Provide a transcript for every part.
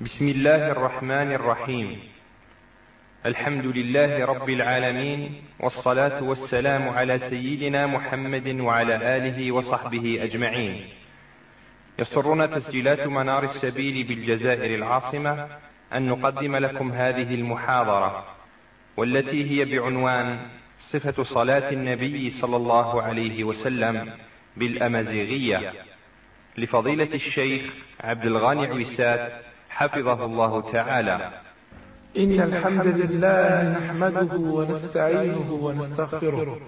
بسم الله الرحمن الرحيم. الحمد لله رب العالمين والصلاة والسلام على سيدنا محمد وعلى آله وصحبه أجمعين. يسرنا تسجيلات منار السبيل بالجزائر العاصمة أن نقدم لكم هذه المحاضرة والتي هي بعنوان صفة صلاة النبي صلى الله عليه وسلم بالأمازيغية. لفضيلة الشيخ عبد الغني عويسات حفظه الله تعالى. إن الحمد لله نحمده ونستعينه ونستغفره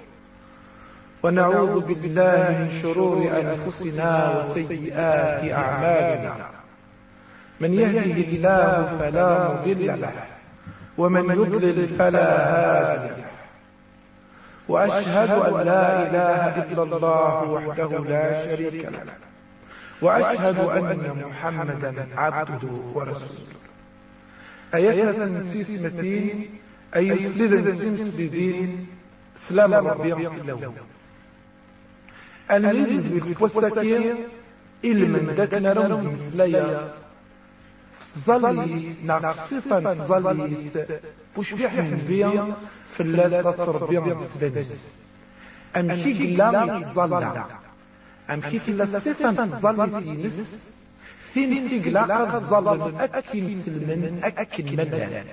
ونعوذ بالله من شرور أنفسنا وسيئات أعمالنا. من يهده الله فلا مضل له ومن يضلل فلا هادي له. وأشهد أن لا إله إلا الله وحده لا شريك له. وأشهد أن محمدا عبده ورسوله. أيها سيسمتين أي يسلل سيسمتين سلام ربي الله أنا نريد بالفوسكين إلمن دكنا رم مسليا ظلي نقصفا ظلي وش بيحمل بيا في الله سطر بيا مسلمين أمشي قلامي تظلع أمشي في الله صفا ظلي تينس ثين سيقلا ظل أكل سلمن أكل مدن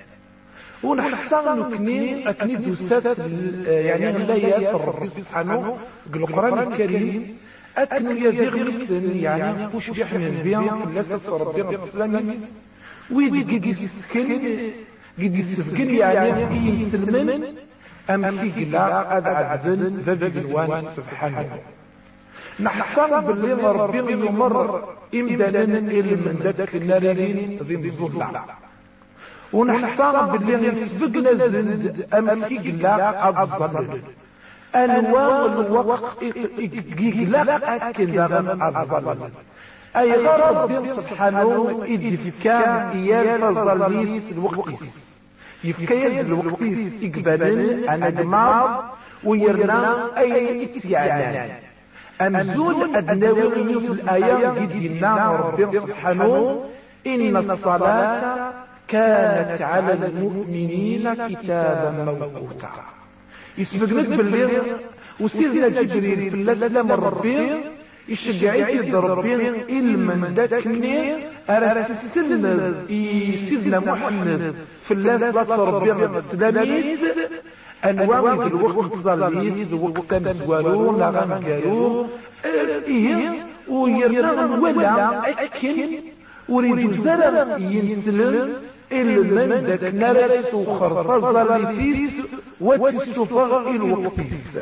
ونحسن نكني أكني دوسات يعني غلايات ربي سبحانه القرآن الكريم. أكن يذيغ مسن يعني وش بيحمل بيا لسس ربي الإسلامي ويدي قد يسكن قد يسكن يعني يسلمن. أم كي قلا أدعى ذن ذبي الوان سبحانه نحسن باللي ربي يمر إمدانا إلى من ذاك النارين ذي الظلع ونحسن باللي يسبقنا زند أم كي قلا أبظل أنواع الوقت يقلا أكل دغم أبظل أي رب سبحانه إذ كان إيال فظليت الوقت يفكيز الوقت إقبالا أنا جماعة ويرنا أي إتيانا أمزول أدناوي في الآيات جدنا رب سبحانه إن الصلاة كانت على المؤمنين كتابا موقوتا يسبق لك بالليل وسيدنا جبريل في الله سلام ربي يشجعي يد ربي إلمن داكني أرسلنا سيدنا محمد في الله صلاة ربي السلاميس أنواع الوقت ظليت وقت مزوالو نغم قالو إيه ويرنا ولا أكن. وريد زرع ينسلم إلا من داك نرس وخرطة ظليتيس وتستفغ الوقتيس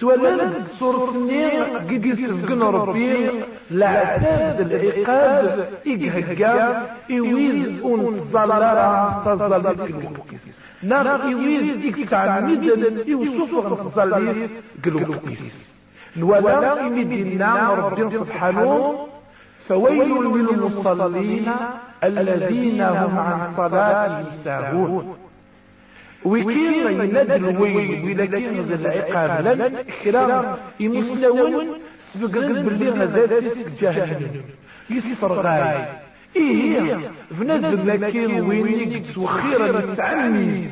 سوالا سورة النير قد يسفقن ربي لعداد العقاب إقهقا إويل أون الظلالة تظلت الوقتيس نار إويل إكسع مدن إوسفغ الظليت الوقتيس الولاء إمدنا ربي سبحانه فويل للمصلين الذين هم عن صلاتهم ساهون وكين يند الويل ولكن ذا العقاب لن كرام يمسلون سبقرن باللي هذا سيسك جهنم يسفر غاي. إيه فنادم لكن وين وخيرا يتسعني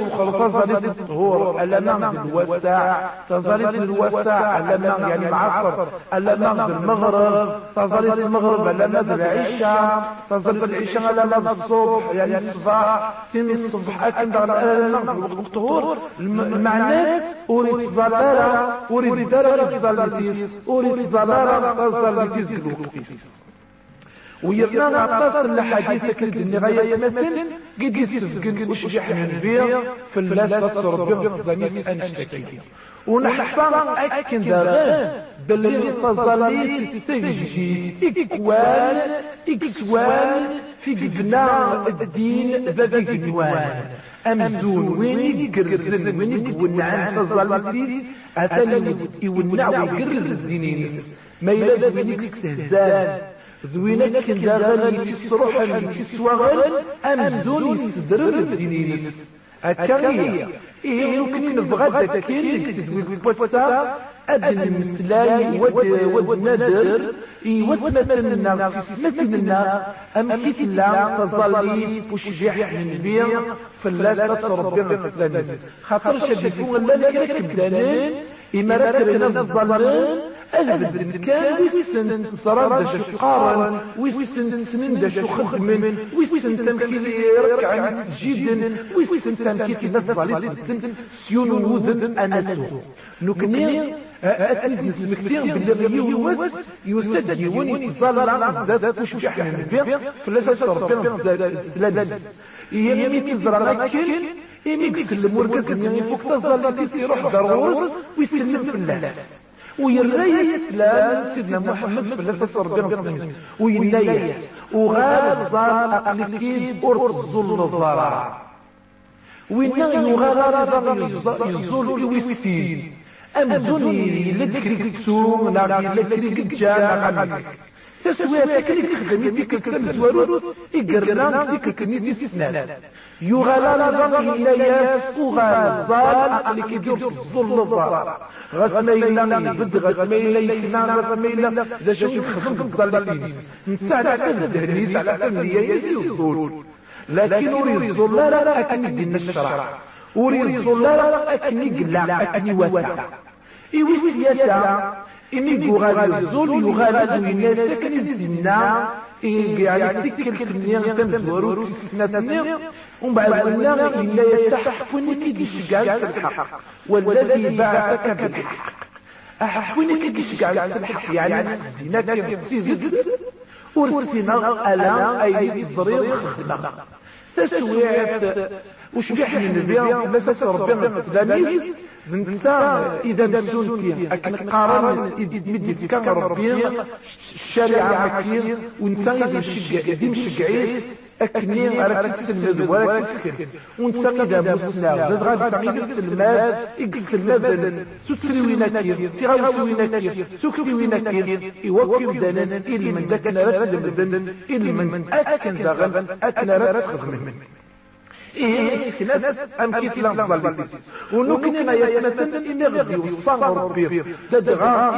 وخلطة ظلت الطهور ألمان بالوسع تظلت الوسع ألمان يعني العصر ألمان بالمغرب تظلت المغرب ألمان بالعشاء تظلت العشاء ألمان الصبح يعني الصباح تم الصبح أكنا ألمان بالوقت الطهور مع الناس أريد ظلالة أريد درجة ظلتيس أريد ظلالة ظلتيس بالوقتيس ويرنا عطاس الحديث كنت النغاية مثل قد يستسقن وش يحمل بيا في اللاس تصر بيا الصدانيس أنشتكي ونحصان أكن داغان باللي تظليت تسجي إكوان إكسوان في جبنا الدين ذا جنوان أمزون وين يقرزن وين يقولنا تظليتيس أتاني يونع ويقرز الدينيس ما يلاد وين يستهزان ذوينك كن داغل يتسروح يتسواغل أمزون يستدرر الدينيس أكاغية إيه يمكن نبغى تكين تدوي البوسا أدن المسلاي ود نادر ود مثلنا مثلنا أم كيت لا تظلي من البيع فلاس ربنا السلام خاطر شدفون لا كركب دانين إما ركبنا الظلين أهل كان ويسن صرار داش فقارا ويسن سنين داش خدمن ويسن تمكيل يركع عن سجيد ويسن تمكيل نفضل سن سيون وذن أنسو نكني أتني نسمكتين باللي يوس يوسد يوني يتظل زاد وش بيحنا نبيع فلا ربنا السلال يمي تزرع لكن يمي يسلم وركز يعني فوق تظل يروح دروس ويسلم في الناس. ويري الإسلام سيدنا محمد في الله الله عليه وسلم وينيح وغال الظال أقلكيد أرط الظل الضرع. وينا يغال يزول ويستين أمزوني لدكريك تسوم نعم لدكريك جانا تسوية تكريك خدمي ديك الكلام زوارو إقرنا ديك الكلام دي ضغي إلا ياس وغال الظال أقلكيد أرط الظل الضرع غسميلا بد غسميلا يكنا غسميلا ذا شو خدم الظلتين نساعد على الدهليز على سن يسي الظل لكن أريد الظل لا لا أكني دين الشرع. أريد الظل لا لا أكني قلا أكني وتا إيويس يتا إني قغادي الظل يغادي الناس كني الزنا يعني تكل تنين تمزورو تسنتنين ومن بعد قلنا إلا يستحقني كي الشقال الحق والذي بعثك بالحق. أحقني كي الشقال الحق يعني دينك سيزد ورسنا ألا أي الضرير خدمة. تسويعت وش بيحمي النبي مساس ربنا الإسلامي ننسى إذا نسونتي أكن قارن مدي في كان ربي الشارع إذا مشجع إذا مشجعيس. أكني على تسلم ولا ونسى إذا مسنا ذات غاد تعيد السلمات إكسلمات سوتري وينكير تغاوسي وينكير سكري وينكير يوكل دانا إلي من ذاك نرد المدن إلي من أكن داغن أكن رد من إيه سكناس أم كيف لنظل ونكني ما يتمثل غدي وصان ربي.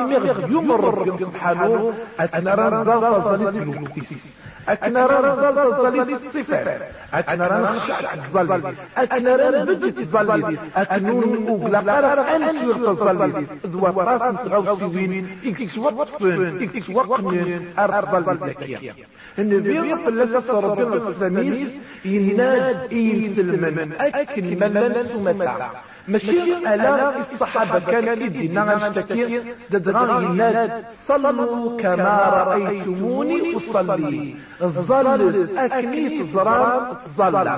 إمي غدي يمر ربي. سبحانه. أتنا رزال ظلت الوقتيس أتنا رزال ظلت الصفات أتنا رنخشع الظل. أتنا رنبدت الظل. أتنون أغلق أنسوغ الظل. ذو طاس غوصي وين؟ إكتس وقفن إكتس وقنن أرض الذكية النبي فلا ربي السميس يناد ينسلمن أكن من لنس متع ماشي ألا الصحابة كان يدينا نشتكي ددغان يناد صلوا كما رأيتموني أصلي. الظل أكني تزرار تظل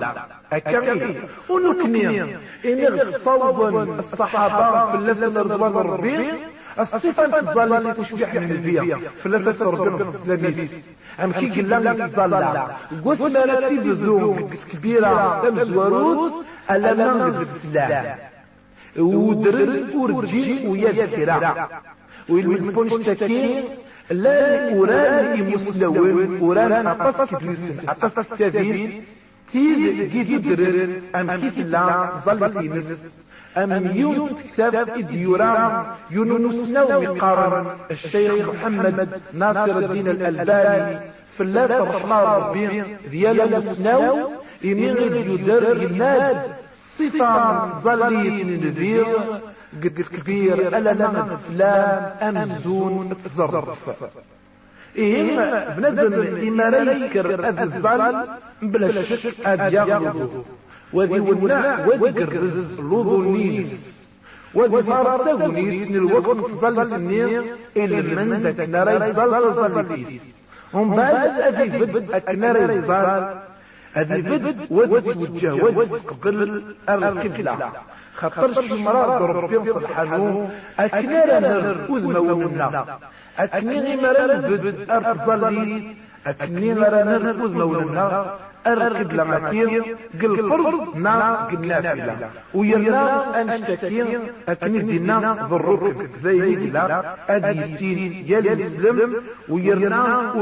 أكمي ونكني إن صوبا الصحابة في اللسن رضوان ربي الصفة الظل اللي تشبه من البيع في اللسن ربنا في الإسلاميس أم كي قلنا ما لا تيزو كبيرة تمزورود ألا نغد السلام ودرن ورجي ويذكرا ويلبون اشتكي لا أوران مسلوين أوران أقص كدلسن أقص السبيل تيد جيد أم كيف لا ظل تينس. أم يون كتاب إديورام يونس نومي قارن الشيخ محمد ناصر الدين الألباني في الله الرحمن الرحيم ديال مسناو إمين يدر يناد. صفة ظليت النبير قد كبير ألا لما الإسلام أمزون تزرف إهم بندم إما ريكر أذ الظل بلا شك أد يغلبه وذي والنع وذي لوضو النيس وذي فارس تغنيس الوقت تظل النير إلا من ذاك نرى ظل ظل هم بعد أذي بد أكنار الظل هذه بد ود وجه ود قبل القبلة. خطر الشمراء ربي سبحانه أكنار نر أذمونا أكني مرا بد أرتظلي أكني مرا نر أذمونا أرقب لما كير قل فرض نا قل نافلة ويرنا أنشتكي أكني دينا ضرورك زي لا أدي سين يلي الزم ويرنا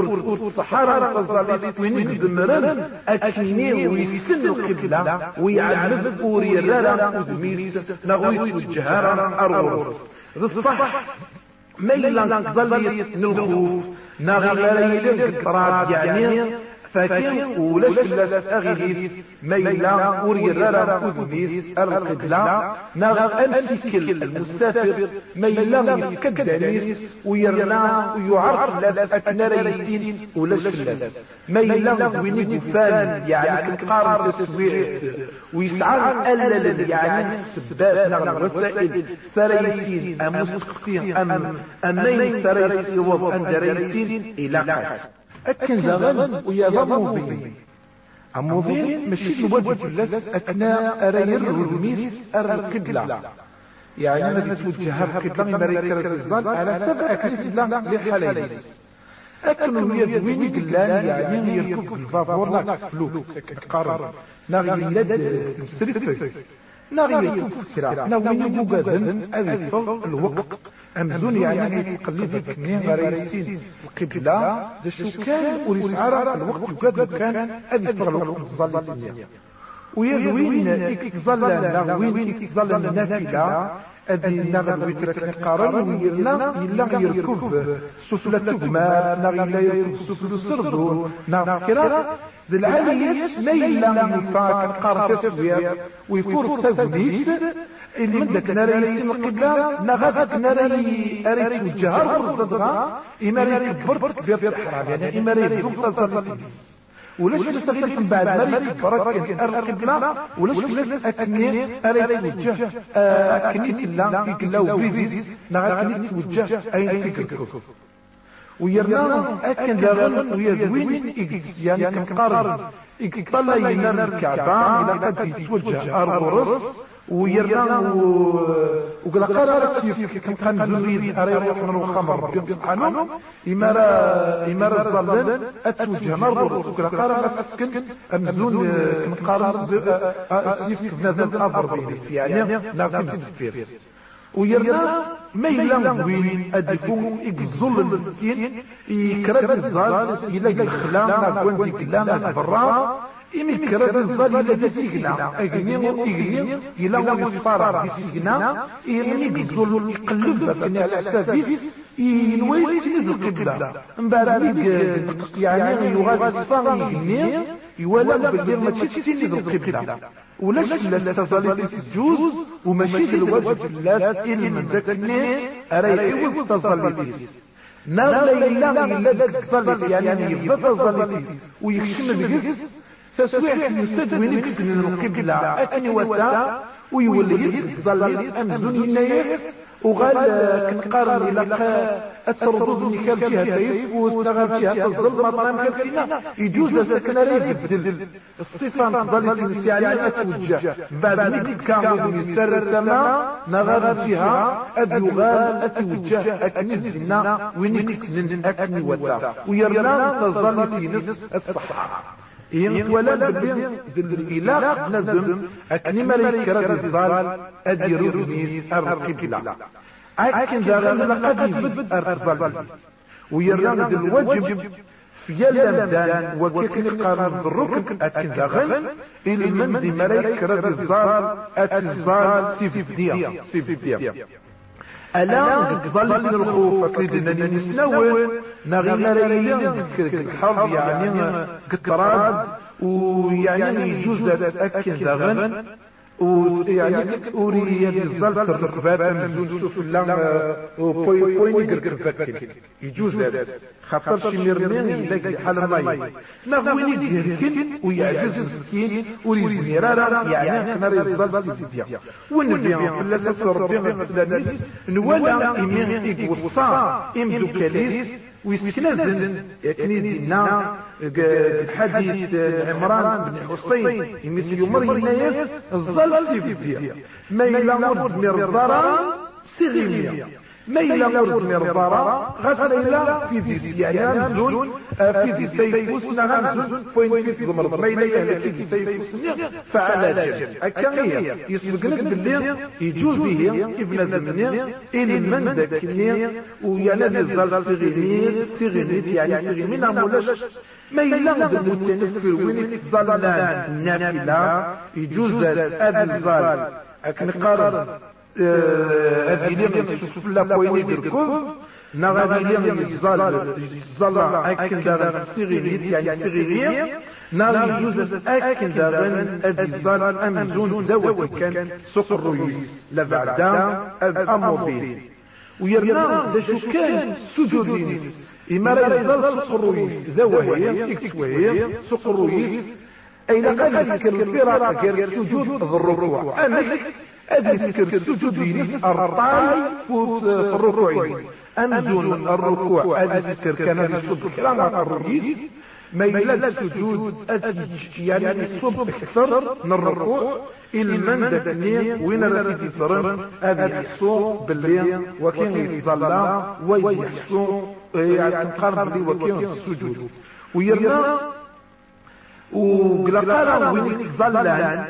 الصحارى الفضلات وين الزمران أكني ويسن القبلة ويعلم وريرا أدميس نغويت الجهارة أرورس الصح ما إلا تظل نلخوف ناغي غير القراد يعني فكين ولاش فلاس أغيث ميلا وريرا كودميس القبلة ناغ أمسكل المسافر ميلا يفكدانيس ويرنا ويعرف لاس أكنا ريسين ولاش فلاس ميلا ويني فان يعني كنقارب تسويع. ويسعى ألل يعني السباب ناغ الوسائل سريسين أم أم أمين سريسين وض أندريسين إلى قاس. أكن زغل ويا ضموضين عموضين ماشي الوجه اللاس أثناء أرير الميس أر القبلة. يعني ما تتوجه القبلة من مريكة الزال على سبع الله لحاليس أكن ويا دوين قلان يعني يركب الفافور لا تفلوك قرر. نغي اللد مسرفك نغي يكون فكرة نغي يبوغادن أذفر الوقت. أمزون يعني يتقلب كنين غريسين. القبلة ذا شو كان وريسعارة الوقت يقاد كان أذفر الوقت تظل الدنيا ويدوين إكتظل وين إكتظل النافلة أدي نغل ويترك قارن ويرنا يلا يركب سفلة تجمال نغل يركب سفلة سردون نغل كرا بالعاليس ما يلا يفاك قار تسوية ويفور تغنيت من داك ناري يسمى القبلة نغاك ناري أريد الجهر ورصدها إما ريد كبرت في الحرام يعني إما ريد تصل ولاش تستغير من بعد ما يكبرك القبلة ولاش ولاش أكني أريد توجه أكني كلا في كلا وفيديس نغاك توجه أين في كركوك ويرنا أكن داغن ويدوين يعني كنقارن إكطلع ينام الكعبة إلى قد يتوجه أرض ورص ويرنا وقال قال رسيف كم كان زوين أرى يروح من الخمر ربي سبحانه إمارة إمارة الظلال أتوجه مرة وقال قال رسكن أمزون كم قارن سيف بنادم أفر بينيس يعني نعرف تفير ويرنا ما إلا وين أدفو إقزل المسكين يكرب الزال إلا الخلا نعقوان ديك لا برا كرب الزال إلا دي سيقنا أغني إغني إلا ويصفار دي سيقنا إمي إقزل يقلب فكني على حسابيس ينوي سيد القبلة. بعد يعني يغادي صار يغني يولد باللي ماشي سيد القبلة. ولاش لا تصلي في السجود وماشي الواجب لا سئل من ذاك النيه أرى يحب تصلي فيه نغلا إلا إلا تصلي يعني يبقى تصلي ويخشم الجس تسويح يسد وين يكسن القبلة أكني وتا ويولي تصلي أمزون الناس وغال كنقارن إلى التردد اللي كان فيها تيف واستغل فيها الظلم مطرم كالسينا يجوز سكن يبدل الصفة تظل تنسي عليها توجه بعد ذلك كان يسر التما نغار فيها أبي غال أتوجه أكنز زنا ونكس من أكني وتا ويرنا تظل في نصف الصحراء ينتولد بالإله نذم أكني ملك رب الزال أدير بنيس القبلة أكن ذا لقد يفد أرزال ويران الوجب في يلمدان وكيكن قارن بالركن أكن ذا إلى من ذي ملك رب الزال أتزال سيف ديا سيف ديا. ألا ظل من الخوف أكيد أنني نسنون نغينا ليلة الحرب يعني قطراد ويعني يجوز أكن ذغن ويعني أوري الزلط الرقبات من سوف اللام بوي بوي نقرقر يجوز خاطر شي ميرمين يلاقي حال الماي نغويني ديركن ويعجز مسكين وريزني رارا. يعني كنا ريزال سيديا ونبيع في الاساس ربي غسلانيس نوالا إمين إيك وصا. إم دوكاليس ويستنزل يكني دينا الحديث عمران بن حسين مثل يمر الناس الظل سيفيا ما إلا مرزمير الضرام سيغيميا. ما إلا مرزمير الضرام غسل إلا في ذي يعني نزول في ذي سيف وسنا نزول فوين في زمر ما إلا في ذي سيف وسنا فعلى جاج أكاية يسبق لك باللي يجوز هي ابن ذمني إلي من ذاكني ويانا نزال سيغيمي سيغيمي يعني سيغيمي نعمولاش ما يلغد المتنفر وين الظلان النافلة يجوز أبي الظال أكن قرر هذه اللي سفلا كوين يدركوب نا غادي اللي يزال يزال أكن داغن الصغيريت يعني الصغيرية نا يجوز أكن داغن ادزال امزون دواء كان سوق الرويس لبعدا الاموبيل ويرنا دا شو كان سجود لينيس إما راه يزال سوق الرويس ذوهي يكتوهي سوق الرويس أين قد يسكر الفرق غير سجود الركوع؟ أنك أدي يسكر السجود لينيس أرطاي فوت في الركوع. أنزل الركوع. أدي يسكر كان يسكر كلام الرويس ما يلاد السجود يعني الصبح أكثر من الركوع. المن دفني وين راه يتصرف هذا يحسو باللي وكين يتصلى ويحسو. يعني قرب لي وكين السجود ويرنا وقال وين يتظلان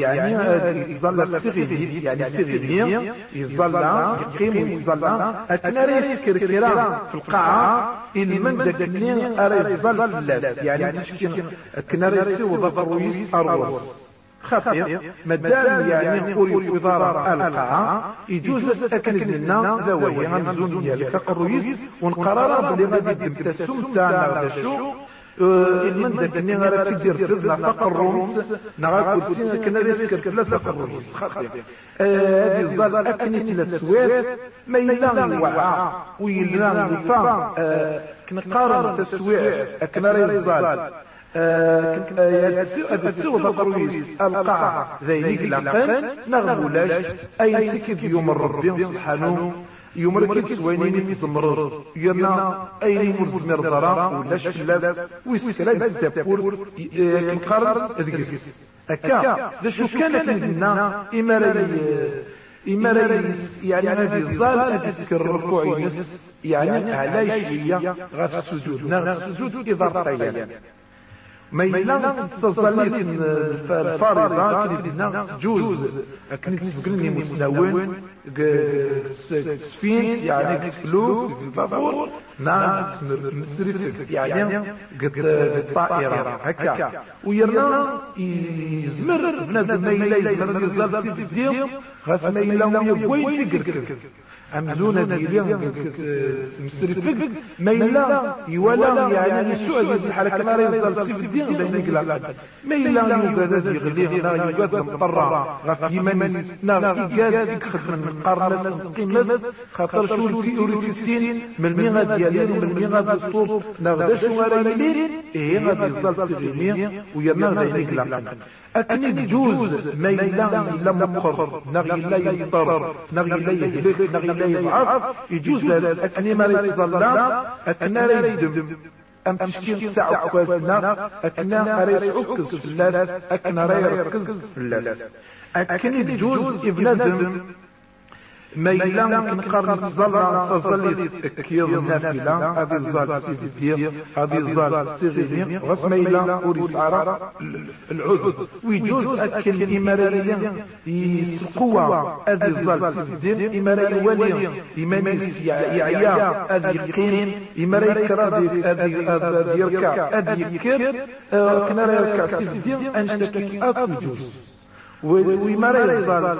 يعني يظل السغيدي يعني السغيدي يظل يقيم ويظل أثناء يسكر كرام في القاعة إن من دكني أرى يظل اللاس. يعني تشكين كنا ريسي ضغط رويس أروس خطير مادام يعني نقول وزارة القاعة يجوز أكل لنا ذوي غنزون ديالك الرويس ونقرر بلي غادي تاعنا ولا شو من داك اللي غير تدير تبنا فقر الرومس نغا كرسي كنا ريسك ثلاثة الرومس خاطر هذه الزال أكني ثلاث سويت ما يلا الوعاء ويلا الفام كنقارن تسويع أكنا ريزال السوء الرويس القاع ذيك لقن نغبولاش أي سكت يوم الرب سبحانه سوينين في زمرر يرنا أين مزمر ضرا ولا شكلاس ويسكلاس التابور كنقرر ذكس أكا ذا شو كانت لنا إما إما يعني هذه الظال أذكر الركوع ينس يعني على شيء. غاف السجود. غاف السجود إذا رقيا ما يلا تصلي الفارضة كنا جوز كنت تفكرني مسنون سفين يعني فلوك البابور نعم مسرفك يعني الطائرة هكا. ويرنا يزمر بنادم ما يلا يزمر يزال سيدي غاس ما يلا ويبوي تقركر أمزونة ديالي مسرفك ما يلا يولا يعني السؤال ديال الحركة ما يزال سيف الدين بين قلال ما يلا يوجد يغلي نا يوجد مضطرة غف يمن نا يقاد يخدم من قرن قيمة خاطر شو وريتي السين من الميغا ديالي ومن الميغا دستور نغدا شو غادي إيه غادي يزال سيفيني ويرنا غادي يقلال أكني جوز ما يلا إلا مقر نغي لا يضطر نغي لا يهلك نغي لا يضعف يجوز أكني ما يتظلم أكنا لا يدم أم تشكيل ساعة كواسنا أكنا ريس عكز في اللاس. أكنا ريس في اللاس أكني جوز إبنادم ما يلا نقرن تظل تظل كيض النافلة هذه الزال سيدي هذه الزال سيغيني غس ما يلا أوريس عرا العذر ويجوز أكل الإمارية يسقوا هذه الزال سيدي إمارية ولي إماميس يعيا هذه القين إمارية كرادي هذه يركع هذه يكر كنا يركع سيدي أنشتكي أكو جوز ويمارا يزال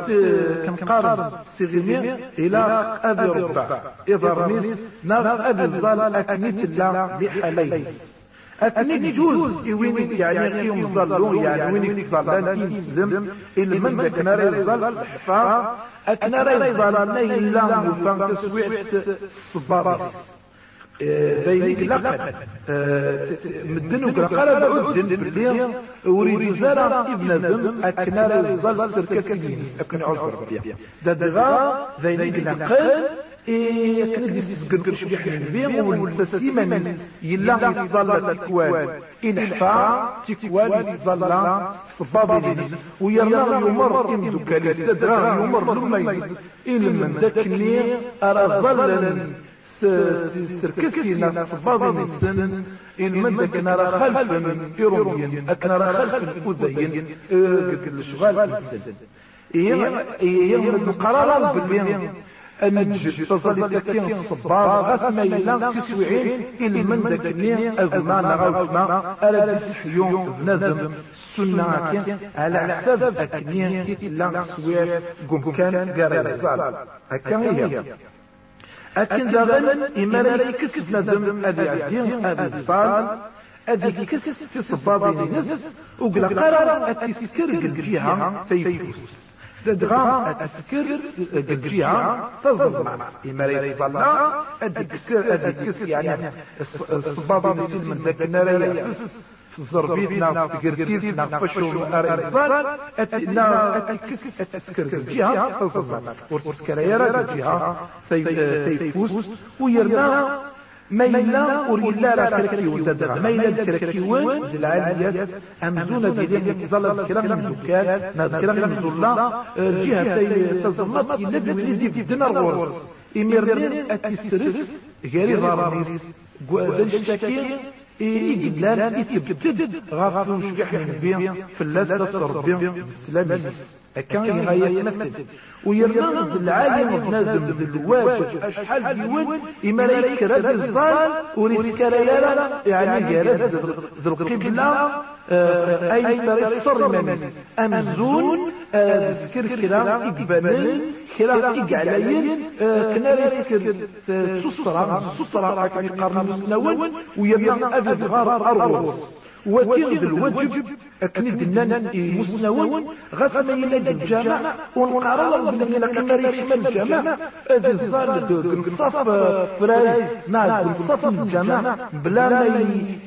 كم قارن سيغيمي إلى أبي ربع. إذا رميس نار أبي الزال أكنيت الله لحليس أكنيت جوز وين يعني قيوم ظلون يعني وين يتظلان يسلم إلا من ذاك نار يزال صحفا أكنار يزال نيلا وفان تسويع صبارات ذلك لقد مدن وقال بعد باللي أريد زرع ابن ذم اكنا الظل تركسين أكن عذر بيا ددغا ذلك لقد يكن دي سكن كرش بيحن بيه والسسيمة يلا يتظل تكوان. إن حفا تكوان يتظل صبابي ويرنا يمر إن دكالي استدرا يمر لما إن من ذكني أرى ظلا سركسي ناس صباضي من السن إن من ذاك نرى خلفا إيروميا أك نرى خلفا أذين قد الشغال السن إيه من قرارا بالبين النجد تصلي تكين الصبار غاس ما إلا تسويعين إلى من ذاك أغمى نغاو ما ألا تسحيون بنادم السنة على حساب أكني إلا تسويع قم كان قرر الزال هكا هي دابا إما لا يكسب نادم أبي عدين أبي الصال أدي كس في صبابين نس وقلا قرار أتسكر الجهة فيفوز دغا أتسكر الجهة تزمع إما كسر أدي كس يعني الصبابين من ذاك النار في الزربيتنا في قرقيتنا في فشو الإنسان أتنا أتكس أتسكر الجهة تزمع ورتسكر يرى الجهة فيفوز ويرنا ميلا وريلا لا كركيون تدرى ميلا كركيون العاليات أمزون ديالي يتظل الكلام من دكان الكلام من زلا الجهة تزمت يلد وليدي في الدنيا الغرس إمرنين أتسرس غير غراميس ذنشتكي إيجلال إتبتد غافل شكح من بين في اللاسة تربين أكان يغاية نفسه ويرنض العالم بنادم الواجب أشحال ديوان إما لا يكرد الظال وريسك لا يعني جالس ذو القبلة أي سر الصر منس أمزون ذكر كلا إقبالين كلا إقعلين كنا ريسكر تسرع تسرع كما يقارن مسنون ويرنا أبد غار أرغوص وتيغ الواجب أكني دنان مسنون غاس ما يلاد الجامع ونقرا الله بلا ملا كما يشمل الجامع هذا الزال الصف فراي نعم الصف الجامع. بلا ما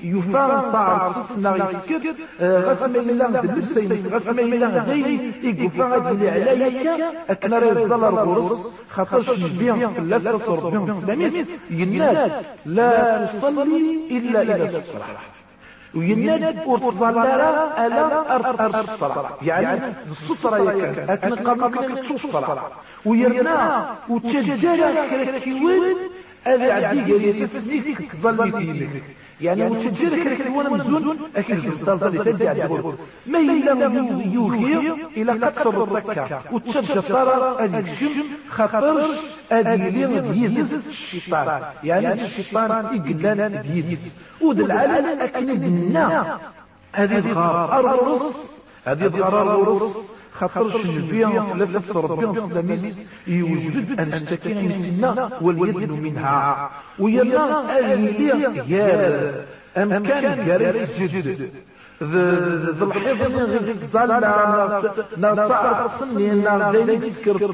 يفهم طاع الصفنا يسكت غاس ما يلا اللبسين غاس ما يلا دايري يقفا غادي عليا أكنا راه الزال الغرس خاطرش نبيع في صربيهم السلاميس يناد لا تصلي إلا إلى الصلاة ويناد ورتظلر ألا أرس الصلاة. يعني السطرة يكن قبل كنك الصلاة ويرنا وتشجر كركيوين هذا عدي قال يتسنيك تظلي فيك يعني وتشجر كركيوين مزون أكيد الزلزال تدي على الغرب ما إلا يوهي إلى قصر الركة وتشجر طارة أدي الشم خطرش أدي لين ديزس الشيطان. يعني الشيطان إقلال ديزس ود العالم أكن دنا هذه الغار أرغرس هذه الغار أرغرس خاطرش نبيع ثلاثة ربيع السلامي يوجد أن اشتكي مسنا واليد منها ويلا أهلية يا أمكان جارس جد ذا الحفظ الزال نصع السني نا دايما تذكر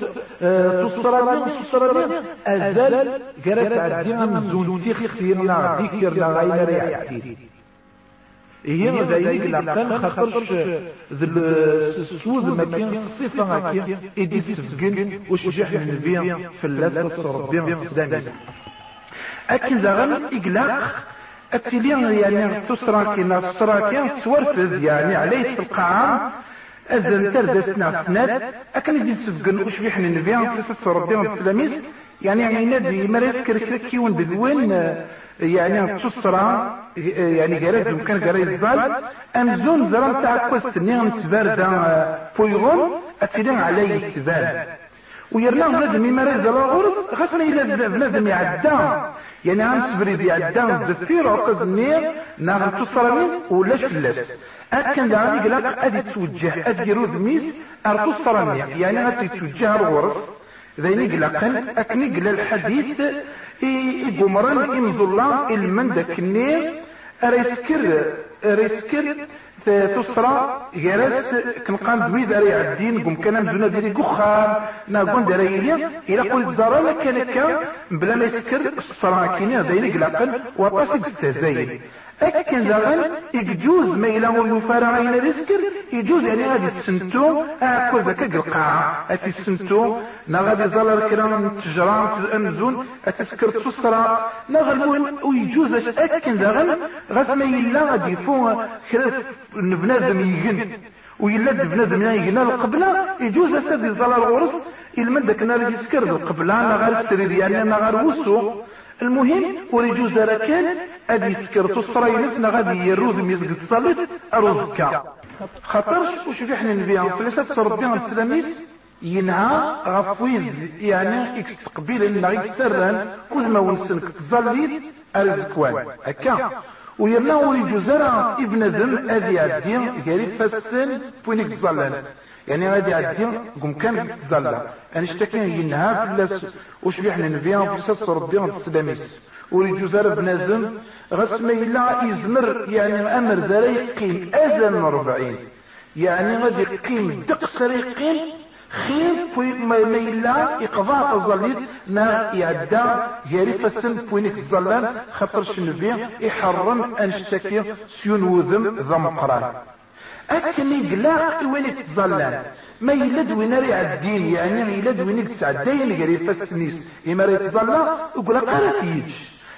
تصراني تصراني أزال قرأت عدينا من زون سيخ خيرنا ذكرنا غير ريعتي هي ذلك لقن خطرش ذل السود ما كان الصفة هكا إدي سفقن وشجح من البيع في اللاسة ربيع السلامي أكن زغن إقلاق أتلي يعني تسرى كنا تسرى كنا تورفذ يعني عليه في القاعة. أزل تردسنا سنات أكن دي سفقن وشبيح من النبي في ربي السلاميس. يعني يعني نادي مريس كركركي وندلوين يعني تسرى يعني جراز كان جراز الزال أمزون زرام تاع كوست نيغم تباردا فويغون أتلي عليه تبارد ويرنا بنادم يمارس على غرس خاصنا إلا بنادم يعدى. يعني عم سفري بيعدى زفير عقز النير ناغم تصرمين ولاش فلاس أكن دعاني قلق أدي توجه أدي يرود ميس أرتو الصرمي يعني أدي توجه الغرس ذيني قلقا أكني قل الحديث إقمران إمزولا المندك النير أريسكر أريسكر تصرى جرس كنقام دوي داري عدين قم كان مزونا ديري قخام ناقون داري إلا قلت زارا كان كان بلا ما يسكر الصرا كيني دايري قلاقل وطاسك استهزاين أكن ذغن يجوز ما إلا يفارع غينا ريسكر يجوز يعني غادي السنتو أكوزا كالقاعة أتي السنتو نا غادي زالر كرام تجرام أمزون أتسكر تصرى نا غالمهم ويجوز أكن ذغن غاس ما إلا غادي يفو خلاف بنادم يجن. ويلد بنادم يجن القبلة يجوز أسد زالر غرس المدك نار يسكر القبلة نا غير السرير يعني غير وسو المهم وريجوز كان أدي سكر تصرى ينسنا غادي يرود ميزق تصلت ارزكا خاطرش وش في حنا نبيع فلاسات ربي السلاميس ينهى غفوين. يعني اكستقبيل إنه يتسرن كل ما ونسنك تظليت أرزكوان. هكا. ويرنا ولي جزرة ابن ذم أذي عدي غير فسن بوينك تظلن يعني غادي عدي قم كان تظلن أنا اشتكي ينهى فلاس وش بيحنا نبيها وفلسات ربي السلاميس. ولي جزرة ابن ذم غسم إلا يزمر يعني أمر ذا يقيم اذن ربعين. يعني غادي يقيم دقس يقيم خير في ما يلا يقضى الظليل ما يعدى ياري فسن فوينك الظلان خاطر شنبي يحرم انشتكي سيون وذم ذا مقران. أكن يقلاق وين تظلان ما يلد وين ريع الدين يعني يلد وين تسعدين يقري فسنيس يما ريت ظلا يقول قالت يجي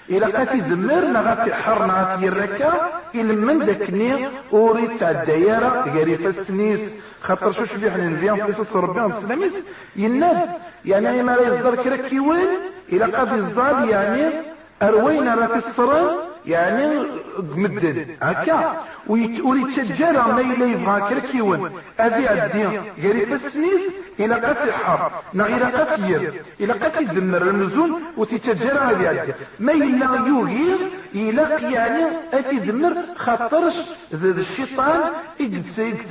إلا قاتي ذمر نغاتي حر نغاتي الركا إلا من ذاكني أوريد سعد دايرة قاري فسنيس خاطر شو شبيه حنا نبيان في قصص ربنا السلاميس يناد. يعني ما لا يزار كرا كيوان إلا قاد يزار يعني أروينا راه الصران يعني مدن هكا. ويتوري تجارة ما إلا يبغى كرا كيوان. أذي عدي قاري فسنيس إلى قتل حر نا إلى قتل إلى قتل دمر المزون وتتجرى هذه عدي ما إلا يغير إلى يعني أتي دمر خاطرش الشيطان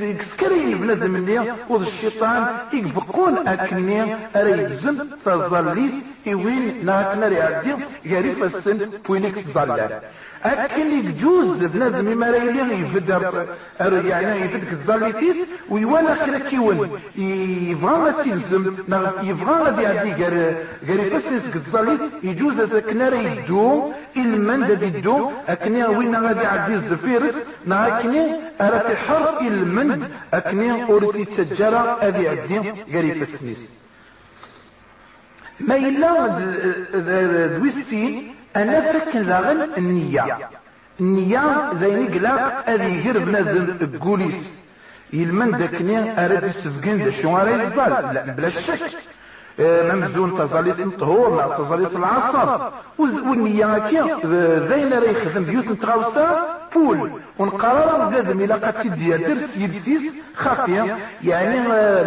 يكسكري بنادم اللي وذ الشيطان يبقون أكني. أريزم تظلي إوين ناكنا ريعدي غريف السن بوينك تظلل. أكن يجوز بنادم ما رايلي يفدر يعني يفدك الزاليتيس ويوانا خير كيون يبغى ما سيلزم يبغى غادي يعدي غير يفسس الزاليت يجوز أكنا يدو المن دا يدو. أكني وين غادي يعدي الزفيرس نا أرى في حر المند أكني أوريد يتسجر أذي يعدي غير يفسنيس. ما إلا دويسين أنا فك داغن النية. النية ذيني قلاق أذي يقر بنادم بقوليس. يلمن داكني أراد يستفقين دا شو راه يزال لا بلا شك. ممزون تزاليت الطهور مع تزاليت العصر. والنية كي زين راه يخدم بيوت نتغاوسا بول. ونقرر زاد ملا قد سيدي درس يدسيس خافية يعني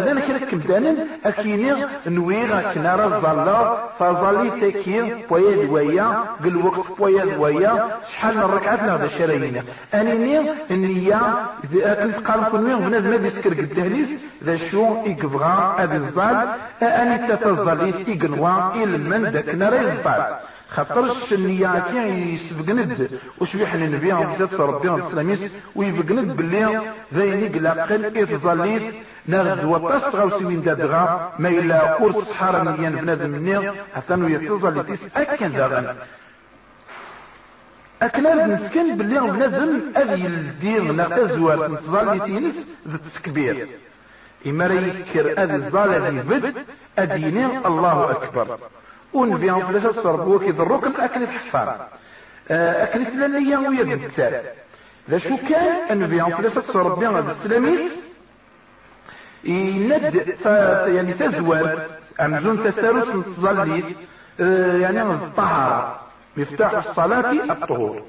لنا كركم دانا اكيني نويغا كنا رزالا فزالي تاكي بويا دويا قل وقت بويا دويا شحال من ركعات نغدا شراينا انيني النية كنت قال كل مين بنادم هذا يسكر قداميس ذا شو يقبغا ابي الزال اني تتزالي تيقنوا المن داك نرى الزال خاطرش النية كي يسبقند. وش النبي عليه الصلاة ربي السلاميس ويبقند باللي ذيني قلاقل إتظليت نغد وطاس غاوسيوين دادغا ما إلا كورس حارة نيان بنادم مني حتى نو يتظل تيس أكن داغن. أكنا نسكن باللي بنادم أذي الدين نتزوات نتظل تينس ذا التكبير. إما ريكر أذي الظال أذي بد أديني الله أكبر. ونبيهم فلاش تصرفوا كي ضروك اكل الحصان أكلت لنا ويا بالتال ذا شو كان نبيهم فلاش تصرف بها هذا السلاميس؟ يند يعني تزوال امزون تسارس متظلي يعني الطهارة مفتاح الصلاة الطهور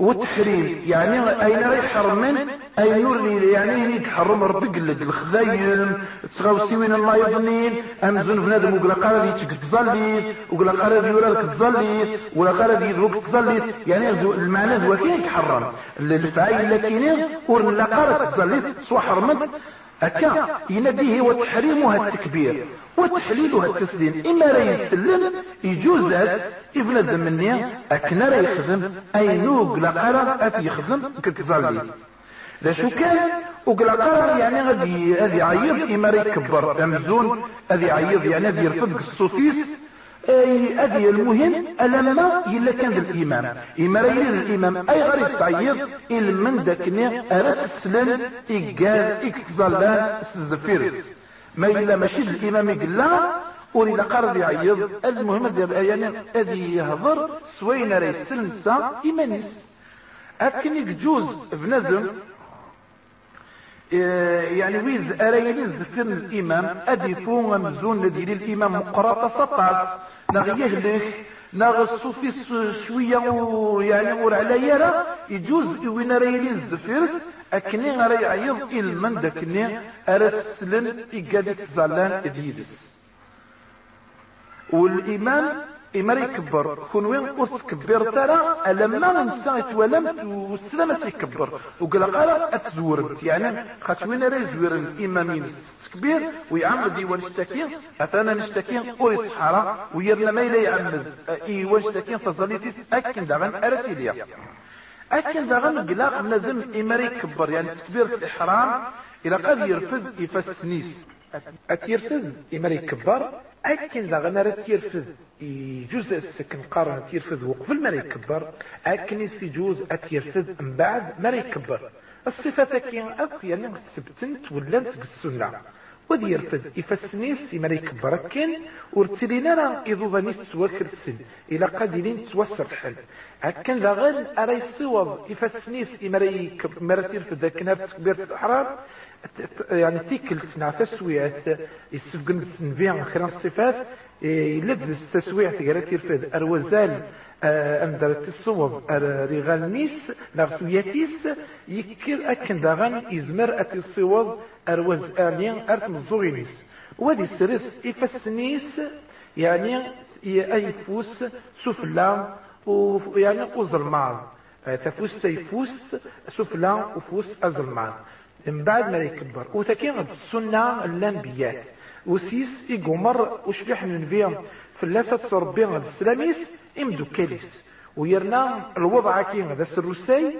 والتحريم يعني أين راي حرمن أين نور يعني يتحرم ربي قلد الخذايم تغاوسي الله يظنين. امزون بنادم وقلا قال لي تظلي وقلا قال لي يورا تظلي ولا قال لي يدوك تظلي يعني المعنى هو كي يتحرم؟ الفعايل لكن ورن لا قال تظلي سوا حرمت. هكا ينبيه وتحريمها التكبير وتحليلها التسليم. إما لا يسلم يجوز ابن الدمني أكنا لا يخدم أي نوق لقرا أفي يخدم كتزالي لا شو كان؟ وقلا قرا يعني غادي غادي عيض إما لا يكبر. أمزون غادي عيض يعني غادي يرفض الصوتيس أدي المهم الما إلا كان الإمام. إما راه الإمام أي غير يصعيد إلا من داكني ارس السلم ايقال اكتظلان الزفيرس ما إلا ماشي الإمام يقلا ولي قرر يعيض المهم يعني أدي يهضر سوين راه يسلنسا إيمانيس. أكن يجوز بنادم يعني ويذ أريني زفر الإمام أدفو مزون لدي الإمام مقرطة سطاس. نغيه لك ناغ الصوفي شوية يعني ور على يرى يجوز وين راه يلز فيرس أكني راه يعيض إلمن داكني أرسلن إيقادي تزالان إديدس والإيمان إما يكبر كون وين قلت كبر ترى ألما نتا يتولم والسلام سيكبر وقال قال أتزورت يعني خاطش وين راه يزور الإمامين كبير ويعمد يوان اشتكي أثانا نشتكي أوري صحارى ويرنا ما إلا يعمد. إيوان اشتكي فظليتيس أكن داغن أرتي ليا. أكن داغن قلاق لازم إما يكبر يعني تكبير الإحرام إلى قد يرفض يفسنيس. أتيرفض إما يكبر أكن ذا غنا تيرفذ يجوز السكن قارن تيرفذ وقبل ما يكبر أكن يجوز أتيرفذ من بعد ما يكبر. الصفة كي أك يعني ثبتنت ولنت بالسنة ودي يرفذ يفسنيس ما يكبر كن ورتلينا راه إذوبانيس تواكر السن إلى قادرين توسر الحل أكن ذا غن أرى يصوض يفسنيس ما تيرفذ كنا بتكبير الأحرار يعني تيكلت نع تسويات يستفقن نبيع خير الصفات يلد التسويع يرفد الوزال أمدر التصوب رغال نيس لغسوياتيس يكر أكن داغن إزمر أتي الصواب أروز آليان أرت مزوغينيس ودي سرس إفسنيس يعني أيفوس سفلا ويعني أزلمان تفوس تيفوس سفلا وفوس أزلمان من بعد ما يكبر. وتكين السنة الأنبياء. وسيس إيقومر وشبيح من فيهم فلاسة ربي غد السلاميس إمدو كاليس. ويرنا الوضع كين هذا السروسي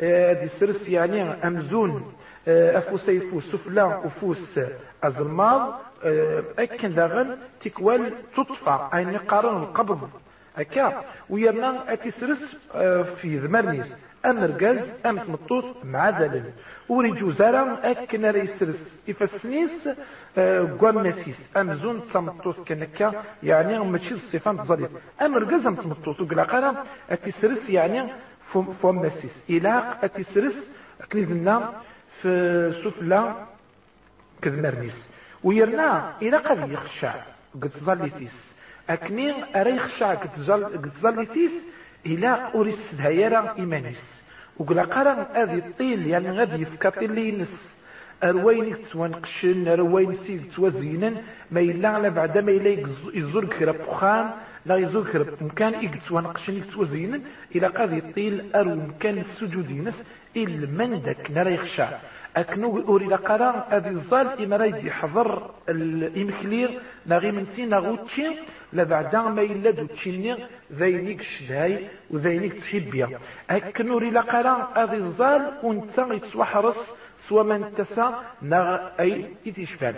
آه، دي سرس يعني أمزون آه، أفوسي فوس سفلا وفوس أزلماض آه، أكن داغن تكوال تطفى أي نقارن القبض. أكا ويرنا أتسرس في ذمرنيس. أمرقاز أم تمطوط مع ذلك. وريجو زارا أكن ريسرس إفسنيس قوامسيس أمزون تمطوط كنكا يعني ماشي الصفة تظلت أمرقاز أم تمطوط وقلا قرا أتسرس يعني فم مسيس إلى أتسرس كنيدنا في سفلى كذمرنيس. ويرنا إلى قد يخشع قد ظلتيس أكني أري يخشع قد ظلتيس إلى أوريس دهيرا إيمانيس. وقلا قرا هذه الطيل يعني غادي يفكا طيل ينس أروين توانقشن أروين سيد توزينا ما إلا على بعد ما إلا يزور كرا بخان لا يزور كرا مكان يتوانقشن توزينا إلى قاضي الطيل أرو مكان السجود ينس إلا من داك نرى يخشى أكنو أوري لقرا هذه الظال إما رايد يحضر الإمكلير ناغي من سي ناغوتشي لبعد ما إلا دو تشيني ذينيك شداي وذينيك تحبيا أكنو أوري لقرا هذه الظال وانت يتسوحرص سوى من تسا ناغ أي يتشفال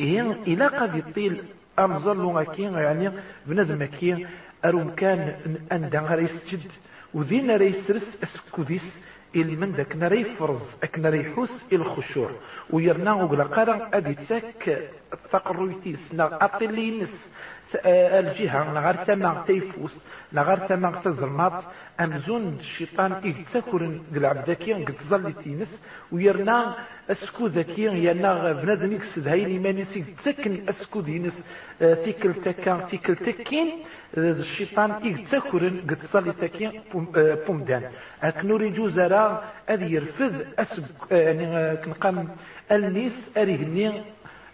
إيه إلا قد يطيل أمزل لغاكين يعني بنادم كي أرو كان أن دان يسجد وذين ريسرس أسكوديس من داك نري فرز أك نري حس إلخشوع. ويرنا وقلا قرا ادي تسك تقرويتيس نا اطلينس الجهة نغار تما تيفوس نغار تما تزرمات أمزون الشيطان إذ تكرن قلع ذكي قد ظل تينس ويرنا أسكو ذكي يرنا بنادم يكسد هاي الإيمانيسي تسكن أسكو دينس تيكل تكا تيكل تكين الشيطان إذ تكرن قد ظل تكي بومدان أكنوري جوزارا أذي يرفض أسب يعني كنقام النيس أريهني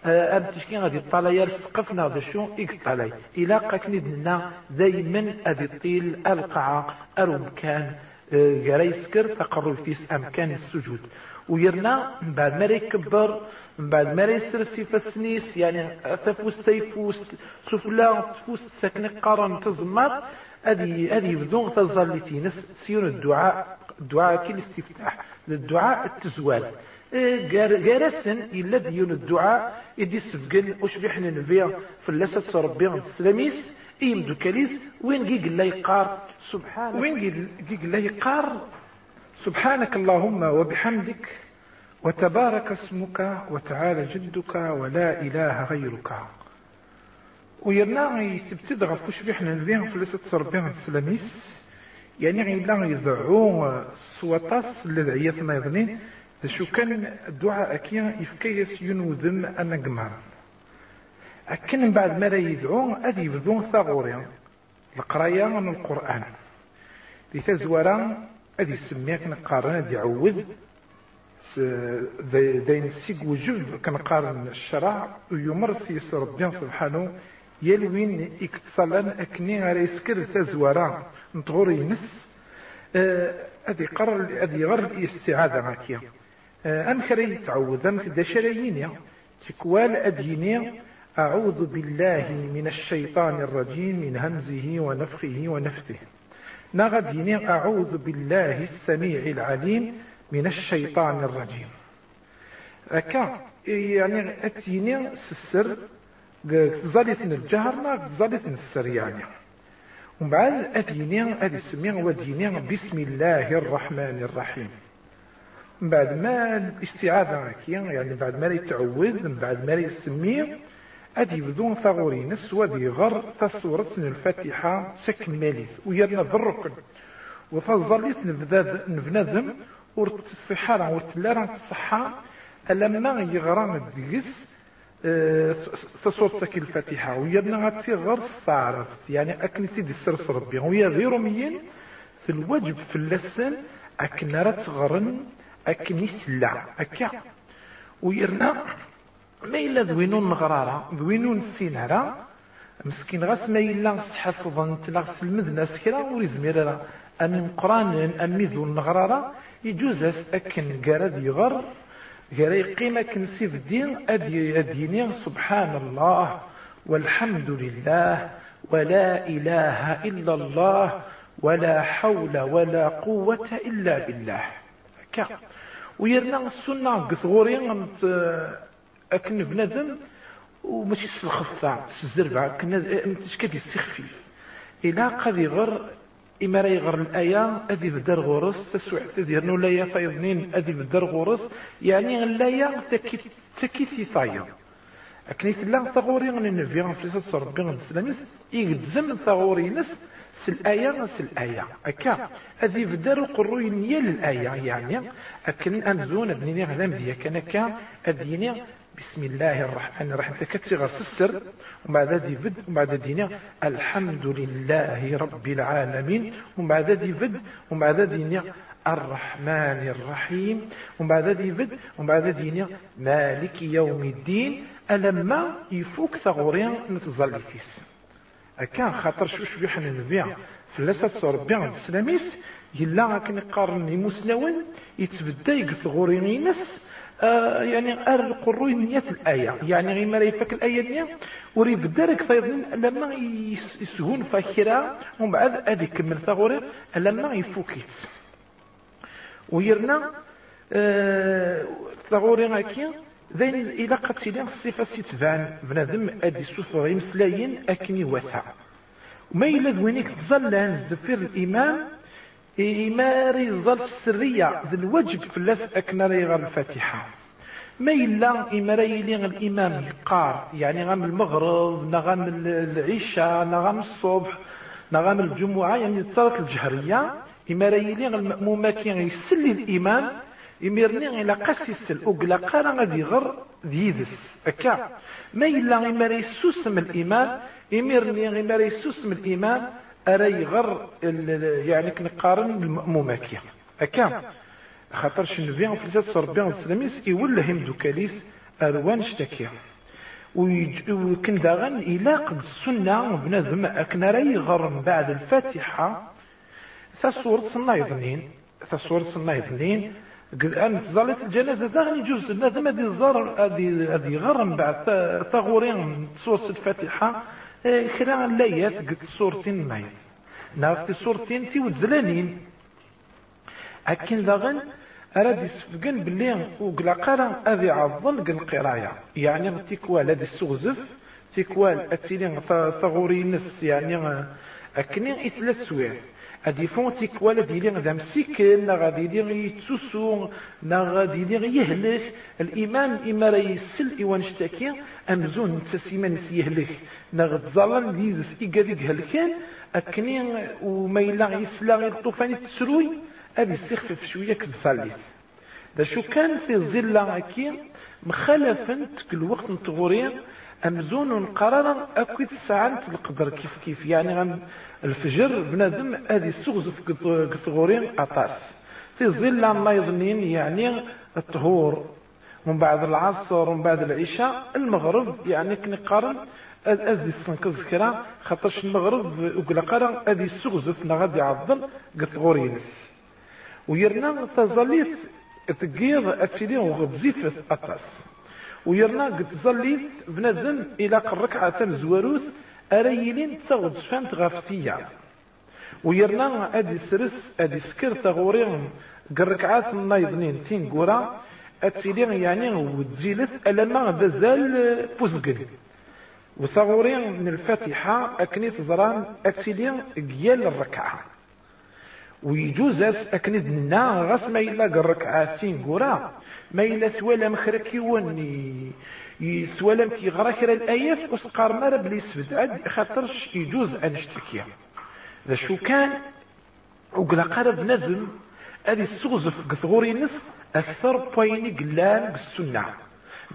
أم تشكين غادي طالا يرسقفنا هذا شو إكطالاي إلا قاكني دنا دايما أذي الطيل القاعة أرمكان يريسكر آه، تقرر فيس أمكان السجود. ويرنا من بعد ما يكبر من بعد ما يسرسي فسنيس يعني تفوس تيفوس سفلا تفوس سكن قرن تزمر هذه هذه بدون تظل تينس سيون الدعاء الدعاء كي الاستفتاح للدعاء التزوال. جارسن إلا ديون الدعاء إدي سفقن وشبيح نبيع في اللسة ربي السلاميس إيم دوكاليس وين جيج الله يقار؟ سبحانك. وين جيج الله يقار؟ سبحانك اللهم وبحمدك وتبارك اسمك وتعالى جدك ولا إله غيرك. ويرنا يتبتدغ فوش بيحنا نبيع في اللسة ربي السلاميس يعني غير يضعوا سوطاس الذي ما يظنين شو كان الدعاء كي يفكيس ينوذم أنا قمار. أكن بعد ما يدعو أدي يبدو ثغوري القراية من القرآن. دي تزورا أدي سميك نقارن أدي يعوذ داين السيق وجب كنقارن الشرع ويمر سيس ربي سبحانه. يلوين اكتصالان أكني غير يسكر تزورا نطغور ينس أدي قرر أدي غر الاستعادة غاكيا أم خري تعوذ أم كدا شرايين تكوال أديني. أعوذ بالله من الشيطان الرجيم من همزه ونفخه ونفثه. نغديني أعوذ بالله السميع العليم من الشيطان الرجيم. أكا يعني أتيني سسر زالت الجهر زالت السر يعني. ومن بعد أديني أدي سميع وديني. بسم الله الرحمن الرحيم. من بعد ما الاستعاذة يعني بعد ما يتعوذ من بعد ما يسمي أدي بدون ثغوري نس ودي غر تصورة الفاتحة سكن ماليث ويرنا ذركن وفظلت نبنذم ورت الصحة ورت لارا الصحة لما يغران الدقس أه تصورة الفاتحة. ويرنا غاتي غر استعرفت يعني أكن سيدي السرس ربي. ويا ذي في الوجب في اللسان أكن رات غرن أكن يسلع أكا. ويرنا ما إلا ذوينون نغرارا ذوينون السينارا مسكين غاس ما إلا صحفظا تلاغس المذنى كرا وريزمير راه أم قرآن أم ذو النغرارا يجوز أكن قراد يغر قرا يقيم أكن سيف الدين أدي أديني سبحان الله والحمد لله ولا إله إلا الله ولا حول ولا قوة إلا بالله. كا ويرنا السنة قثغوري أكن بنادم وماشي الخفة الزربة كنا كاد يستخفيف إلا قد يغر إما راه يغر الآية أدي بدر غورس تسوع تدير لايا فايضنين أدي بدر غورس يعني اللاية تكي ثايا أكني تلا ثغوري غني النبي في ربي غن السلاميس يجزم ثغوري نس الآية سل الآية. أكا؟ أذي بدر قروي نيال الآية يعني. أكن أنزون ابنيني غلام ديا. كان كان أديني بسم الله الرحمن الرحيم. تكتغى السر وبعد ذي فد؟ وبعد دينا الحمد لله رب العالمين. وبعد ذي فد؟ وبعد دينا الرحمن الرحيم. وبعد ذي فد؟ وبعد دينا مالك يوم الدين. ألما يفوك ثغورين نتظل فيس أكان خاطر شو شبيح النبي. فلاسة ربي عند السلاميس يلا كان يقارن مسلوين يتبدا يقثغورين ينس آه يعني القروي نية الآية. يعني غير ما يفك الآية نية. وريب دارك فيظن لما يسهون فاكرة ومن بعد أدي كمل ثغوري لما يفوكيت. ويرنا آه ثغوري غاكي ذين إلى قتلين الصفة ستفان بنادم أدي سوثر يمسلاين أكني وثع وما إلا دوينيك تظلان زفير الإمام إماري الظلف السرية ذي الوجب فلاس أكناري غير الفاتحة ما إلا إماري لي الإمام يقار يعني غام المغرب نغام العشاء نغام الصبح نغام الجمعة يعني الصلاة الجهرية إماري لي المأمومة كي يسلي الإمام إميرني إلى قاسي السل أقلا قارا غادي غر ذيذس. أكا. ما إلا إماري سوسم الإمام إميرني إماري سوسم الإمام أري غر يعني كنقارن بالمأموماكية أكا. خاطر شنبيان في لسات ربي السلاميس يولهم دوكاليس أروان شتاكيا. وكن داغن إلى قد السنة بنادم أكن راي غر من بعد الفاتحة. ثسورة صنايضنين ثسورة صنايضنين أن تظلت الجنازة داغن يجوز بنادم هذه الزار هذه غر من بعد ثغورين سورة الفاتحة. كرا لايات قد صورتين مايل ناغتي صورتين تي وتزلانين. أكن داغن أراد يسفقن باللي وقلا قرا أذي عظل قن قراية يعني تيكوال هذا السغزف تيكوال أتيلين ثغوري نس يعني أكني إثلاث سوير أدي فون تيكوال ديلي غدا مسيكل نا غادي ديلي يتسوسو نا غادي ديلي يهلك الإمام إما راه يسل إيوان شتاكي أمزون تسيمان يهلك نا غتظلل ليزس إيكاديك هلكان أكني وما إلا يسلا غير طوفاني تسروي أبي يستخفف شوية كبثاليث دا شو كان في الظلة أكي مخالفا كل وقت نتغوري أمزون قرارا أكيد ساعة القدر كيف كيف يعني الفجر بنادم هذه السغز كثغورين أطاس في ظل ما يظنين يعني الطهور. من بعد العصر ومن بعد العشاء المغرب يعني كنقارن ازدي السنكز كرا خاطرش المغرب وقلا قرا ادي السغزف غادي يعضل قلت غورينس ويرنا تظليت تقيض اتسيلي وغبزيفة اطاس ويرنا قد ظليت بنادم إلى الركعة زواروث اريلين تغد فانت غافتية ويرنا أدي سرس أدي سكر تغورين قركعات النايضنين تين قورا اتسيلي يعني وتزيلت ألما دزال بوزقل. وثغورين من الفاتحة أكني تزران أتسيلي قيال الركعة. ويجوز أكني دنا ما إلا الركعتين قرا ما إلا ثوالا مخركي وني. يسوالم كي غرا كرا الآيات وسقار مرة بلي سفد خاطرش يجوز أن نشتكي ذا شو كان؟ وقلا قرب نزم هذه السغزف قثغوري نس أكثر بويني قلان بالسنة.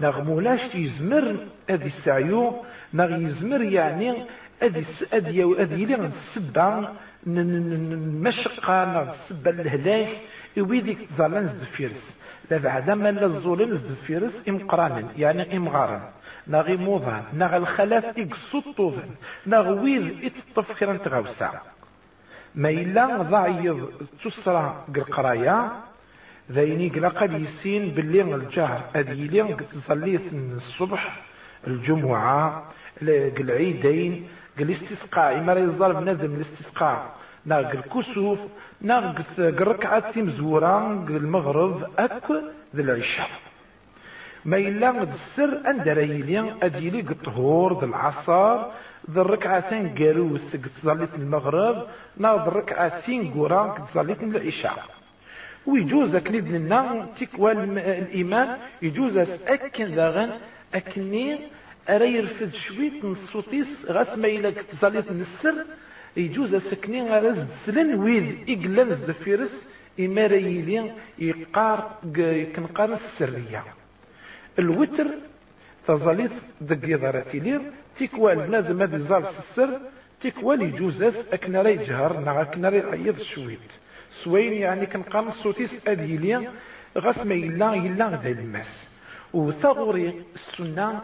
نغمولاش يزمر هذه السعيو نغ يزمر يعني أدي أدي أدي لي السبة المشقة نغ السبة الهلاك ويديك تزالان زدفيرس لا بعد ما لا الظلم زدفيرس إمقرانا يعني إمغارا. نغ موضان نغ الخلاف إقصطوذن نغ ويذ إتطف خيرا تغوسا ما إلا ضعيض تسرى القرايا ذيني قلقا يسين باللي الجهر أدي لي تصليت الصبح الجمعة العيدين الاستسقاء. إما يزار بنادم الاستسقاء. ناق الكسوف ناق الركعة مزورة المغرب أك ذي العشاء ما إلا السر أن دريلي أديلي الطهور ذي العصر ذي الركعتين قالوس تصليت المغرب ناق الركعتين قران تصليت العشاء. ويجوز أكنيد لنا تكوى الإيمان يجوز أكن ذاغن أكني أرى يرفد شويت من الصوتيس غاس ما إلا تزاليت من السر يجوز سكني غاز سلن ويد إقلان الزفيرس إما ريلي يقار كنقار السرية. الوتر تزاليت دق يضارتي لير تيكوى البنادم هذا زال السر تيكوى لي جوزاس أكنا راه يجهر نا أكنا راه يعيط شويت. سوين يعني كنقام الصوتيس أديليا غاس ما إلا إلا غدا الماس. وثغوري السنة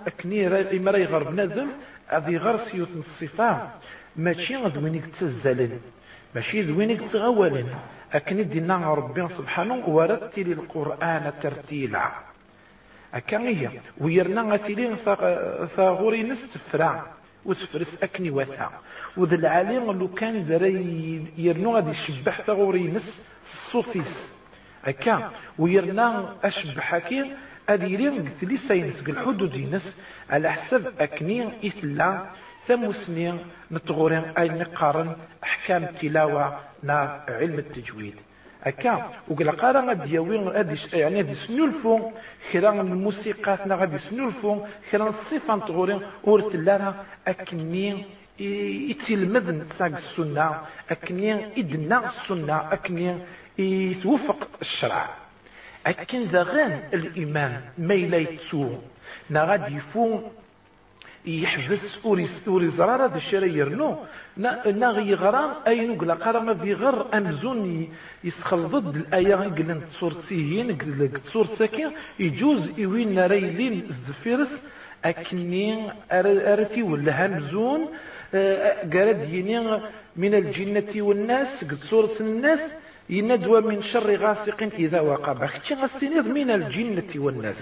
إما راي غرب نادم أذي غر سيوت الصفة ماشي ذوينيك تزالن ماشي ذوينيك تغولن أكني دينا ربي سبحانه ورتل القرآن ترتيلا. أكا هي ويرنا غتيلي ثغوري نستفرع وسفرس أكني وثا وذا العالم لو كان ذري يرنو غادي يشبح ثغوري نس الصوفيس أكا. ويرنا أشبح كي أديرين قلت لي ساينس الحدود ينس. على حسب أكني إثلا. ثموسني نتغورين أي نقارن أحكام التلاوة نا علم التجويد. أكا وقال قارا غادي يوين غادي يعني غادي سنولفو خيرا الموسيقى نا غادي سنولفو خيرا الصفة نتغورين ورث لنا أكني يتلمذ نتساق السنة أكني إدنا السنة أكني يتوفق الشرع. أكن ذغان الإمام ما يليتسو. نغاد يفو يحبس أوري زرارة ذا الشيء يرنو. نا يغرى أي نقول قرا ما في غر أمزون يسخل ضد الآية قلن تصور سيهين تصور ساكين يجوز إوين ريلين الزفيرس أكني أرتي ولا همزون قرد يني من الجنة والناس قد صورة الناس يندوى من شر غاسق إذا وقب أختي غسينيض من الجنة والناس.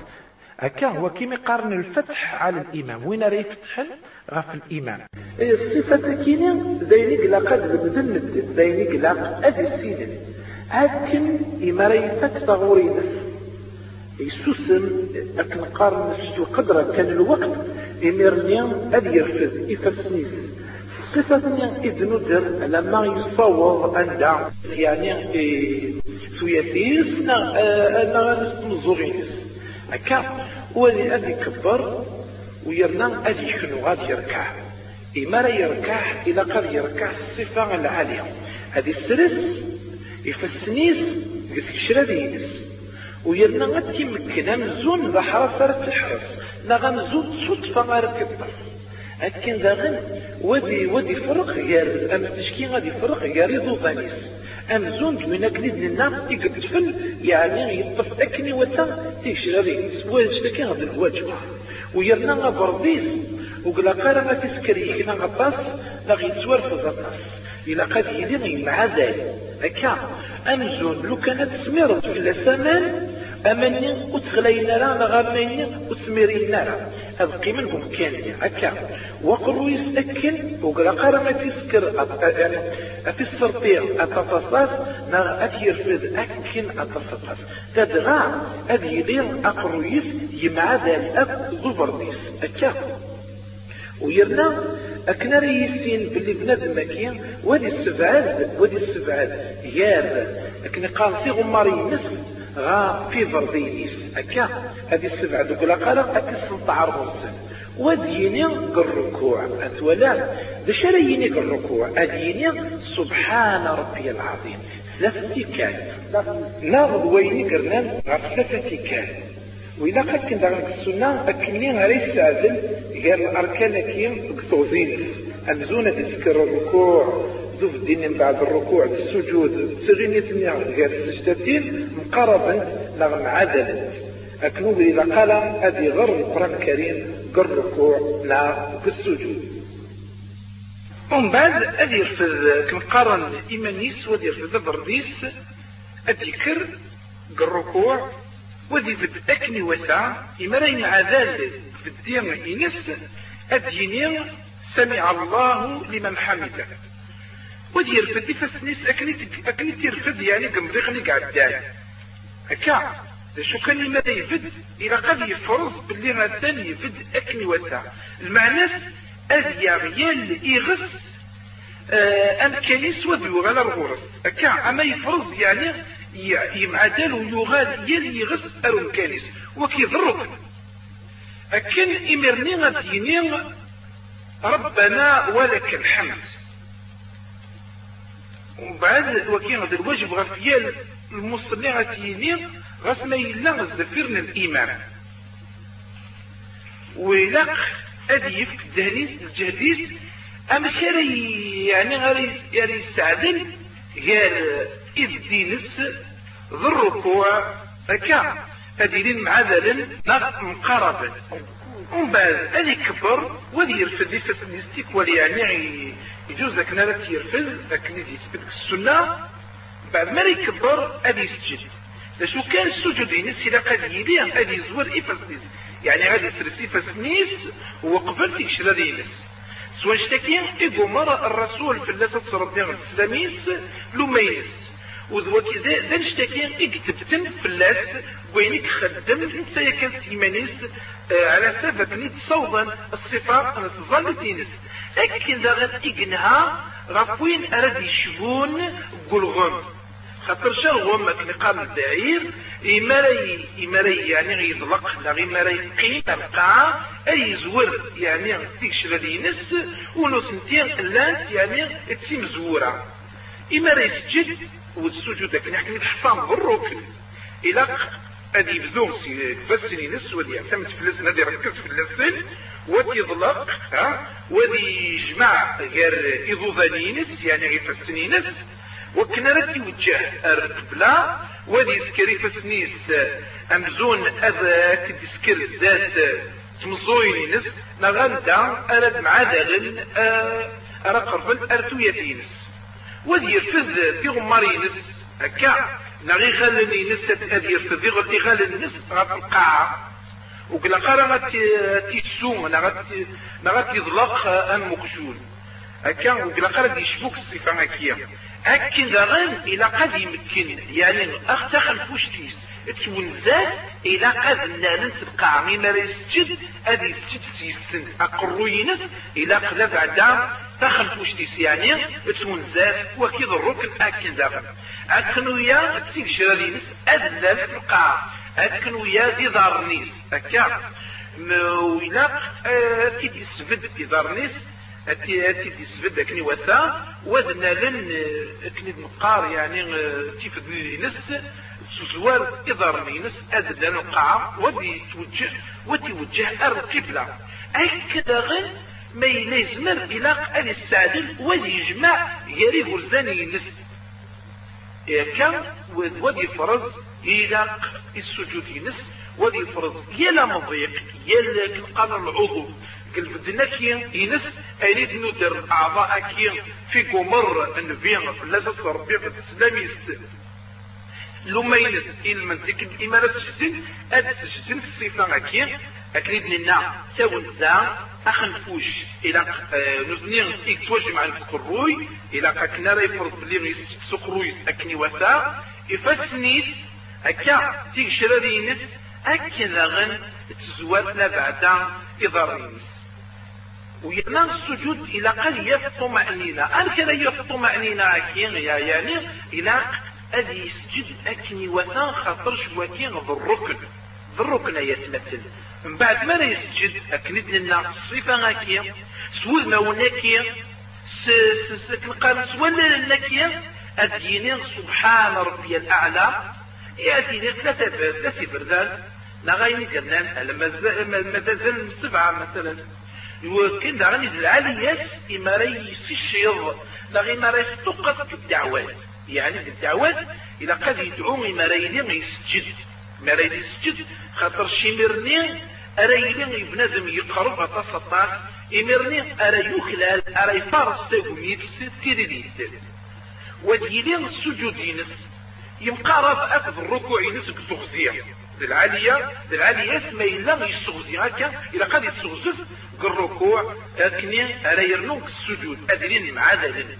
هكا هو كيما قارن الفتح على الإمام وين راه يفتح؟ غف الإمام الصفة كينا زي نقلق بدن زي نقلق أدي السيدة هكن إما راه يفتح غوري يسوسم أكن قارن القدرة كان الوقت إمرنيا أدي يرفض يفسنيس صفة إذ ندر لما يصور عند يعني سوياتيس أنا نزورينس هكا ولي أدي كبر ويرنا أدي شنو غادي يركع إما لا يركع إلا قد يركع الصفة العالية. هذه السرس يفسنيس قلت شرا دينس ويرنا غتي مكنا نزون بحر فرت الحرس نغا نزون صدفة غير أكن داغن ودي ودي فرق غير أم تشكي غادي فرق غير يضوبانيس أم زون دوينا كنيد لنا تقتفل يعني يطف أكني وتا تيشري سوالش لكي غادي الواجب. ويرنا غبرديس وقلا قارا ما تسكري كنا غطاس لا في الغطاس إلا قد يدين مع ذلك هكا أمزون لو كانت سميرت في السمان أمني وتغلينا لا نغامني وتسميرينا لا هذا قيمة بمكانية هكا. وقلوا يسأكن وقال قال ما تسكر يعني السرطيع التفاصيل نا أتيرفد أكن التفاصيل تدغى أدي يدير أقرويس يمع ذلك ظفر ديس هكا ويرنا أكنا ريسين باللي بنادم مكين ودي السبعاد ودي السبعاد ياب. أكنا قال في غماري نسل غا في فردينيس هكا. هذه السبعة دوك قال أتسلطع الرسل وديني الركوع أتولا؟ باش ريني الركوع أديني؟ سبحان ربي العظيم. ثلاثة كان. ناخذ ويني قرنان ثلاثة كان. وإذا قد كنت عندك السنة أكملين غير يساعدن غير الأركان كيم كتوزين أمزونة تذكر الركوع. الدين من بعد الركوع السجود سغيني غير السجدتين مقربا نغم عدل أكنو إذا قال أدي غر القرآن الكريم قر الركوع لا بالسجود ومن بعد أدي يرفض كنقارن إيمانيس ودي يرفض برديس قر الركوع ودي في أكني وسع إمرين عذال في الدين إنس أديني سمع الله لمن حمده. ودي يرفد فسنيس أكني أكني ترفد يعني قمضيقني قاعد داي هكا. شو كان ماذا يفد إلى قد يفرض باللي مثلا يفد أكني وسع المعنى أذ غيال إغس آه أم كنيس ودو غالا الغرس هكا. أما يفرض يعني يمعدل ويغال يلي يغس أرم كنيس وكي ضرب أكن إمرني غديني ربنا ولك الحمد. وبعد وكين هذا الواجب غفيال المصلي غتيني غاس ما يلا غزفرنا الإيمان ويلاق أدي يفك الدهنيس الجهديس أما شاري يعني غير يعني يستعدل غير إذ دينس ذو الركوع هكا أدينين معذلا مقاربا ومن بعد أدي كبر وذي يرفد ولي يعني يجوز لك نالا يرفد لكن يثبت السنة. بعد ما يكبر أدي يسجد. لشو كان السجود ينس إلى قد يلي أدي يزور إفسنيس يعني غادي يسرسي فسنيس وقبل تكشر هذا ينس سواء اشتكي إيقو مرة الرسول في الله عليه وسلم لما ينس وذوك ذا نشتكي اكتبتن في اللاس وينك خدم انت كان سيمانيس على سبب نيت صوبا الصفات تظل تينس لكن ذا غد اقنها غفوين ارد يشبون قلغم خاطر شغوم كني قام البعير؟ إماري إماري يعني يطلق لا إماري قيم القاع أي زور يعني تكشر دينس ونسنتين لانت يعني تسيم زورة. إماري يسجد والسجود لكن يحكي الحصان بالركن إلى أدي يبدو بسني نس ودي يعتمد في اللسن هذه ركز في اللسن ودي يضلق ها ودي يجمع غير إضوذانينس يعني غير فسنينس وكنا ردي وجه القبلة ودي سكري فسنيس أمزون أذا كدسكر ذات تمزوينينس نغندا أرد مع داغن أرقرفن أرتويتينس ودي يرفض في غمارينس هكا. نغي غالني نس ادي يرفض في غال نس غات القاعة وقلا قارا تيتسو نغات يضلق أم مقشون هكا وقلا قارا يشبوك الصفة هكيا هكا غان إلى قد يمكن. يعني أختخل فوشتيس تونزات إلى قد نالنس القاع. مما يسجد أدي يسجد سيسن أقروينس إلى قد بعدا دخل فوشتيس يعني تونزات وكيد الركن أكن داخل أكن ويا تسيك شرالينس أدلا في القاع. أكن ويا دي دارنيس أكا ويلاق كي يسفد في دارنيس أتي أتي يسفد أكني وثا. ودنا لن أكني مقار يعني تيفد نس سوار إضار نينس أدلان القاعة ودي توجه ودي وجه القبلة أي كذا ما يلزمر إلاق أن يستعدل ويجمع يري غرزاني ينس كان ودي فرض إلاق السجود ينس ودي فرض يلا مضيق يلا قال العضو قلت كي ينس أريد ندر أعضاء كي في قمر النبي لا تصر بيع الإسلامي لما ينس إلمن ذيك الإمارة تسجد أد تسجد الصفة كي أكيد لنا سوى ذا أخنفوش إلى آه، نزنير إيك توجه مع القروي إلى كنا راه يفرض بلي سقروي أكني وسا. إفسنيت أكا تيك شرارينس أكا غن تزواتنا بعد إضارينس وينا السجود إلى قال يطمئنينة أنا كذا يطمئنينة أكين يا يعني؟ إلى أدي يسجد أكني وثان ذو الركن ذو الركن يتمثل من بعد ما يسجد أكند لنا الصفة غاكية سوذ ما وناكية كنقال سوال لناكية أديني سبحان ربي الأعلى يأتيني ثلاثة ثلاثة بردان نغايني قلنا مازال سبعة مثلا. وكان غني العاليات إما راي الشيض لا ما راي تقط الدعوات يعني الدعوات إذا قد يدعو إما راي يسجد ما راي يسجد خاطر شمرني أرى بنادم يقرب أتصطاس إمرني أرى يخلال أرى يفارس تاقوميت تيريديت وديلين السجود ينس يمقارب أكد الركوع ينس بتغزية العالية العالية اسمه إلا يستغزي هكا إلا قد يستغزف الركوع أكني أرى يرنوك السجود أدرين مع ذلك.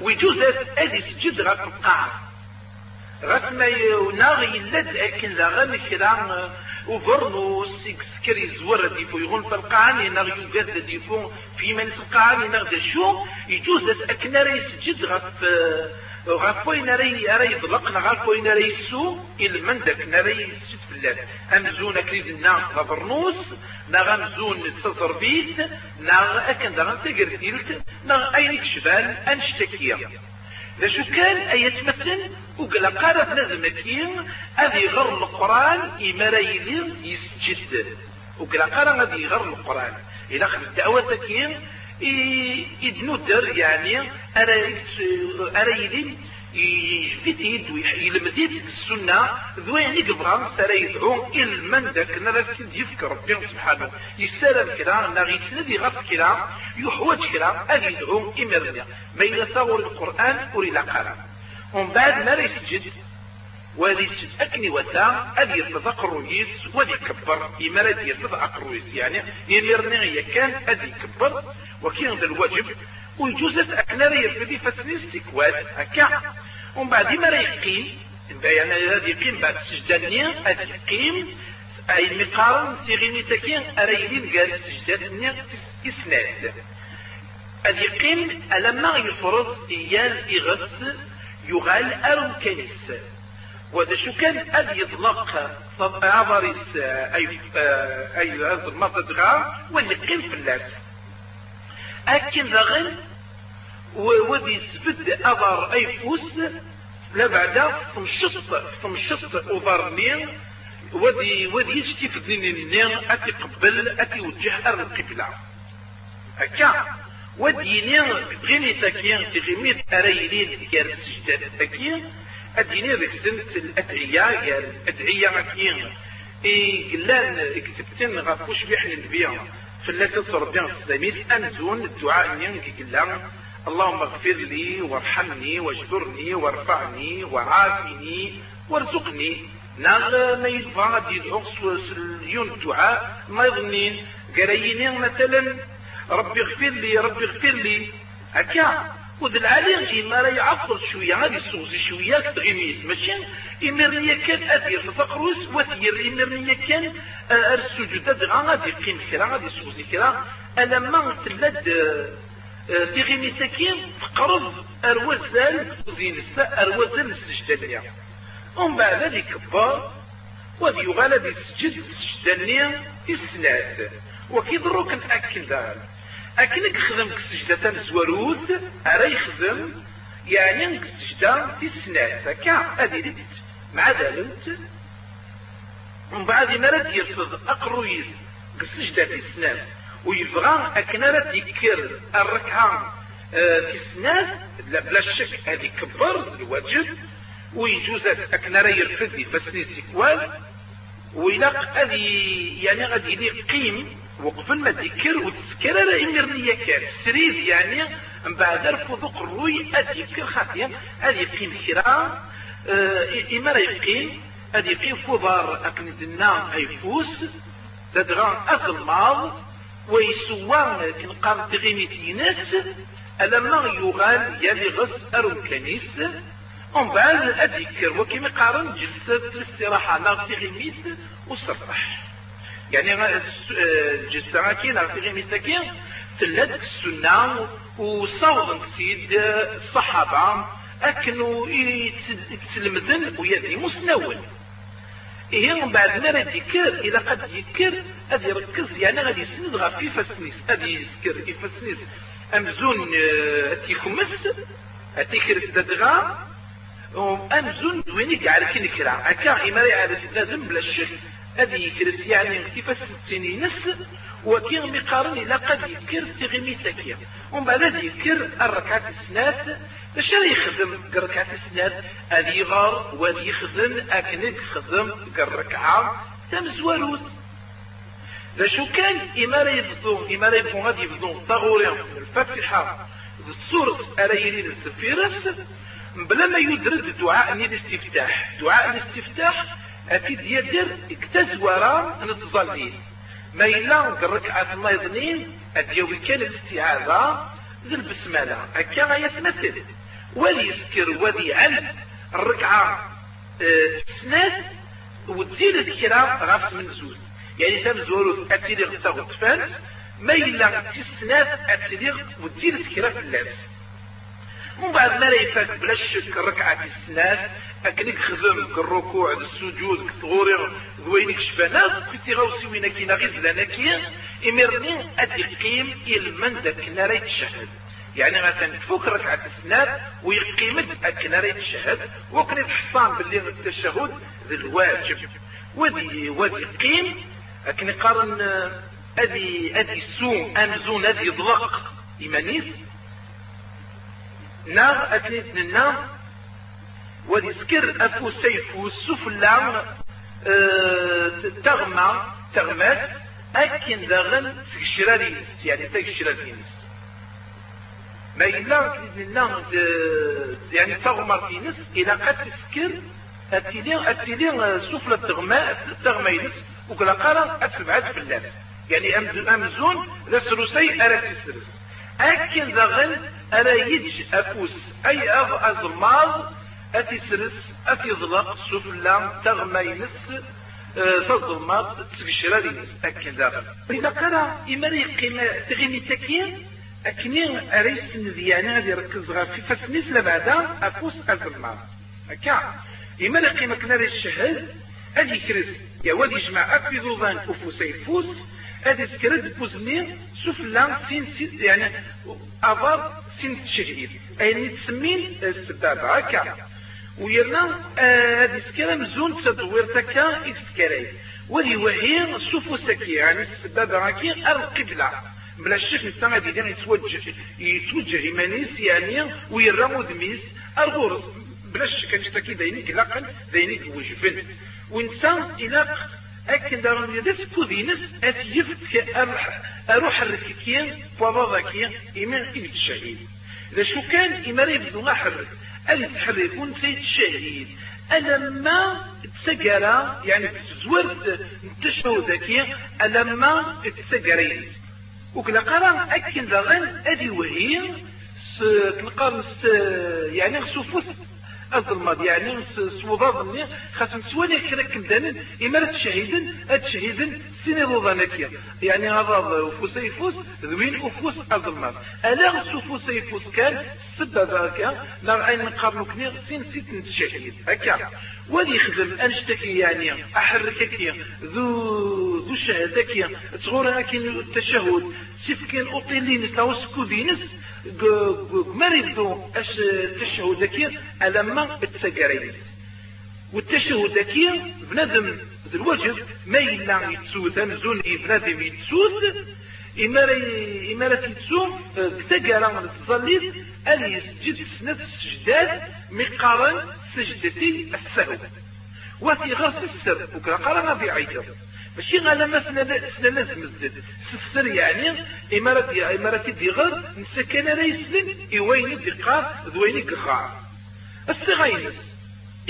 ويجوز أدي سجد غاك القاعة غاك ما يناغي يلد أكن لا غني كلام وبرنو سكري زور ديفو يغون في القاعة نغ يوجد ديفو في من القاعة نغ شو يجوز أكنا ريس جد غف غف وين ري ضلقنا غف وين إل من دك نري سد بالله أمزون أكريد الناس غبرنوس نغ أمزون تصر بيت نغ أكن دغن تقر ديلت نغ أين كشبال أنشتكيه ذا شو كان أيتمثل وقال قارب لازم كين أذي غر القرآن إمرايلين يسجد. وقال قارب أذي غر القرآن. إلى خلف الدعوة كين يدنودر يعني أرايلين يجدد ويلمديد السنة ذوين يقبران ترى يدعون من ذاك نرسل يذكر ربي سبحانه. يسأل كلا نغي يتنادي غف كلا يحوج كلا أن يدعون إمرنا ما يتصور القرآن لا قرآن ومن بعد ما يسجد وهذا يسجد أكني وتا أدي يرتفق الرئيس ودي يكبر. إمارة يرتفق الرئيس يعني يمرنا هي كان أدي يكبر. وكين ذا الواجب ويجوز أكنا يرتدي فتنستك واد هكا. ومن بعد ما يقيم يعني هذا يقيم بعد سجدانيا هذا يقيم أي مقارن تغيني تكين أريدين قال سجدانيا إسناد. هذا يقيم ألما يفرض إيال إغث يغال أرم كنيس وهذا شو كان أذ يطلق عبرس أي أي هذا واللي في الناس أكن ذغن وذي سبد أضر أي فوس لا بعد تمشط تمشط أضرني وذي وذي يشتي في الدين أتي قبل أتي وجه القبلة هكا وديني غيني تاكين تغيميت أريلين كان السجدات تاكين أديني ذيك سنة الأدعية كان الأدعية كين إيه قلان كتبتن غافوش بيحن النبيان فلا ربي السلاميت أنزون الدعاء ينكي قلان اللهم اغفر لي وارحمني واجبرني وارفعني وعافني وارزقني. نال ما يدفع يدعو اليون الدعاء ما يظنين. قرينين مثلا؟ ربي اغفر لي ربي اغفر لي. هكا وذ العالي ما راه يعفر شوية. غادي يسوزي شوية تغيميت ماشي؟ إمرنيا كان أدير تفقروس وثير إمرنيا كان السجود غادي يقيم كرا؟ غادي يسوزي كرا. ألما تلد تغيمي سكين تقرب أروزال زين أروزال السجدانية ومن بعد ذلك كبار وذي يغالب يسجد السجدانية إسناد وكي ضروك نأكل ذلك أكنك خدم كسجدة زورود أرى يخدم يعني السجدة في السنات هكا هذه مع ذلك ومن بعد ما رد يرفض أقرويز السجدة في السنات ويبغى أكن رد يكر الركعة آه، في السنات لا بلا شك هذه كبر الواجب ويجوز أكن راه يرفد يفسني السكوال ويلاق هذه يعني غادي يقيم وقف ما ذكر وتذكر راه يمرني كان سريد يعني من بعد رفض قروي أذكر خاطيا هذه يقيم كرا آه، إما راه يقيم هذه يقيم فضار أكن دنا أيفوس. تدغان أظلماض ويسوى كنقار تغيمي ناس ألما يغال يلي غس أرون كنيس. ومن بعد أذكر وكما قارن جلسة الاستراحة ناغ تغيميت وصرح. يعني الجلسة كي ناغ تغيميت كي تلد السنة وصوض سيد الصحابة أكنوا يتلمذن ويدي مسنون. إيه من بعد ما راه يذكر إذا قد يذكر هذا يركز يعني غادي يسند غير في فسنيس هذا يذكر في فسنيس أمزون آه، تيخمس تيكرس ددغا. أمزون وين يقعد كي نكرا هكا إما يعرف لازم بلا شك. هذه يكرس يعني كيفاش نس وكي مقارن إلى قد يذكر تغمي تكيا ومن بعد يذكر الركعات السنات باش يخدم الركعات السنات. هذه يغار وهذه يخدم أكنك خدم الركعة تمزوالوت شو كان إما لا يبدو إما لا يبدو غادي يبدو طاغوريا الفاتحة. سورة أرايرين السفيرس بلا ما يدرد دعاء الاستفتاح دعاء الاستفتاح أكيد يدر اكتزورا نتظلين ما إلا الركعة يظنين أديوي كان الاستعاذة ذي البسملة هكا غيتمثل ولي يسكر ولي علم. الركعة آه سنات وتزيد الكرام غاف من زوز يعني تم زورو اتيليغ تاغوت فانس ما إلا تسنات اتيليغ وتزيد الكرام في اللابس ومن بعد ما لا يفاك بلا شك الركعة السنات أكنك خدم الركوع السجود كتغوري وينك شفانا كنتي غاوسي وين كينا غير زلانا كي إمرني أدي قيم إلمن داك ناري تشهد يعني مثلا فوق ركعة السنات ويقيمت أكناري تشهد وكان يتحصان باللي التشهد ذي الواجب. ودي ودي قيم لكن قارن أدي أدي سوم امزون أدي ضلق. إيمانيس؟ نار اكنيت النار ودي سكر أفو سيف والسفلى آه تغمى تغمات اكن داغن تكشراري يعني تكشراري ما إلا النار يعني تغمر في نس إذا قد تسكر اتيلين اتيلين سفلى تغمى تغمى ينس وكلا قرا أتبعت في الله يعني أمزون ذا سروسي أرى تسرس. أكل ذغن أرى يدج أفوس أي أغ أزمار أتسرس أتظلق سفلا تغمى ينس تظلمات تقشر لينس أكل ذغن إذا قرا إما يقيم تغني تكين أكنين أريس نذيانا غادي يركز غير في فسنيس لبعدا أفوس أزمار هكا إما لقيمة كناري الشهد هذه كريس. يا واد يجمع أكفي ذوبان أفوس يفوس هذه سكرد فوزني سفلا سين سين يعني أفار سين تشهيد أي تسمين السبابة هكا ويرنا هذه سكرة مزون تدوير تكا إكسكري ولي وهي سوفو سكي يعني السبابة هكي القبلة. بلا الشيخ نتا غادي يتوجه يتوجه إيمانيس يعني ويرمو دميس أرغور بلا الشك تشتكي دينيك لقن دينيك وجفن وانسان إلى أكن دارون يدس كودينس اتيفت أروح الركيكين وضاضكين ايمان ايد الشهيد اذا شو كان ايمان يبدو ما حرك اللي تحركون سيد الشهيد ألما تسجر يعني تزورد التشهد ألما تسجرين. وكلا قرا أكن داغن أدي وهي كنقارن يعني سوفوث الظلمات يعني سوضا ظني خاصم سواني كنا كمدانا إما تشهيدن أتشهيدن سيني روضانكيا يعني هذا فوس يفوس ذوين فوس الظلمات ألا سوفوس يفوس كان. سبا ذاك. لا عين نقارنو كني. سين سيت نتشهيد هكا. ولي يخدم أنشتكي يعني. أحركك ذو ذو الشهادة تغور كين التشهد. سيف كين أوطيلين سلاو سكودينس مريضو أش التشهد كي ألما التسقرين والتشهد كي بنادم الوجه ما إلا يتسوث أمزوني بنادم يتسوث إمارة إمارة تسوم تقرا تظليت أن يسجد سنة السجدات مقارن سجدتي السهو. وفي غرس السر وكرا قرا في عيجر ماشي غالا ما سنا لازم الزد سفر يعني إمارة إمارة دي غر نسكن لا يسلم إوين دي قار ذوين كخاع السغاينس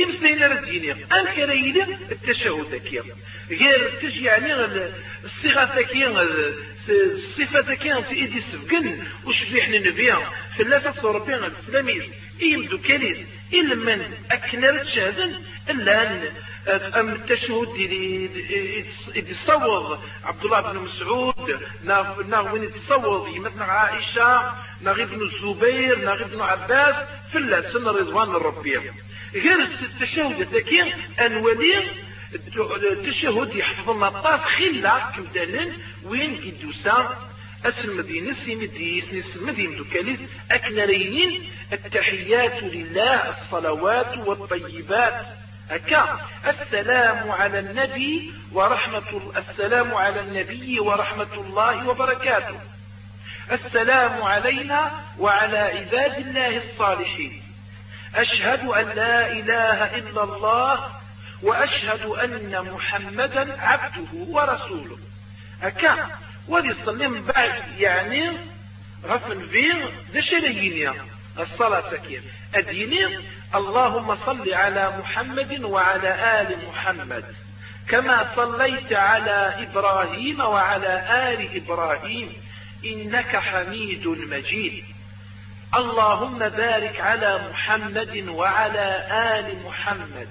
إمسينا رديني أنك ريلي التشهد كيا غير تجي يعني الصيغة كيا الصفة كيا في إيدي سفقن وش في إحنا نبيها في الله ربي الإسلاميز إيمدو كاليس إلا من أكنر تشهدن إلا أن أم التشهد يتصوض عبد الله بن مسعود ناغ وين يتصوض مثلا عائشة ناغ ابن الزبير ناغ ابن عباس الله سن رضوان الربيع غير التشهد ذكي أنولي التشهد يحفظ مطاف خلا كمدانا وين قدوسا سيمديس نسل مدينة دوكاليس أكنرينين التحيات لله الصلوات والطيبات. أكا السلام على النبي ورحمة السلام على النبي ورحمة الله وبركاته. السلام علينا وعلى عباد الله الصالحين. أشهد أن لا إله إلا الله وأشهد أن محمدا عبده ورسوله. أكا ودي صلي من بعد يعني غفن فين دشريين الصلاة كيف الديني اللهم صل على محمد وعلى آل محمد. كما صليت على إبراهيم وعلى آل إبراهيم. إنك حميد مجيد. اللهم بارك على محمد وعلى آل محمد.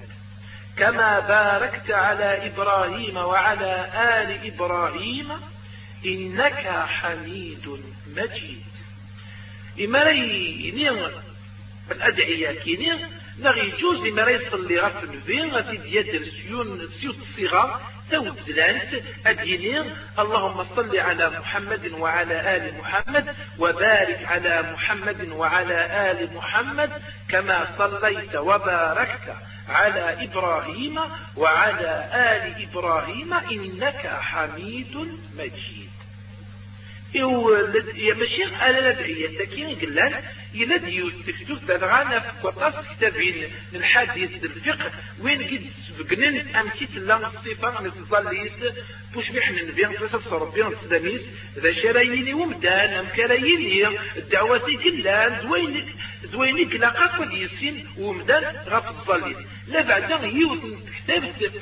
كما باركت على إبراهيم وعلى آل إبراهيم. إنك حميد مجيد. إمري نير الأدعية كينير نغي جوز إمري يصلي غف النبي غادي يدير سيون سيوت الصيغة تود زلانت اللهم صل على محمد وعلى آل محمد وبارك على محمد وعلى آل محمد كما صليت وباركت على إبراهيم وعلى آل إبراهيم إنك حميد مجيد. يا ماشي على الادعيه كاين قلان يلد يستكتب تدغانا في قطاس كتابين الحديث الفقه وين قد سبقنن امكيت لا الصفه نتظليت بوش بيحنا النبي فسف ربي السلاميس ذا شراييني ومدان أم كراييني الدعوات قلان دوينك دوينك لا قد يسين ومدان غف الظليت لا بعد يوت كتابت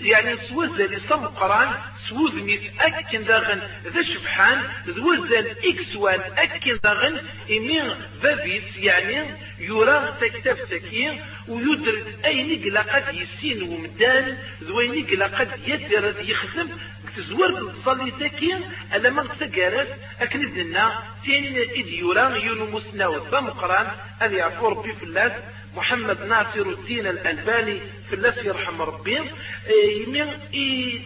يعني سوزل يصم القرآن سوزميت أكن داغن ذا شبحان ذوزل إكسوان أكن داغن إمين فابيس يعني يرى تكتب تكين ويدرد أي نقل قد يسين ومدان ذوي نقل قد يدر يخدم تزور تصلي تكين ألا ما تسجرت أكن إذننا تين إذ يرى يونو مسناوث فمقران أذي يعفو ربي الله محمد ناصر الدين الألباني في الله يرحم ربي. يمين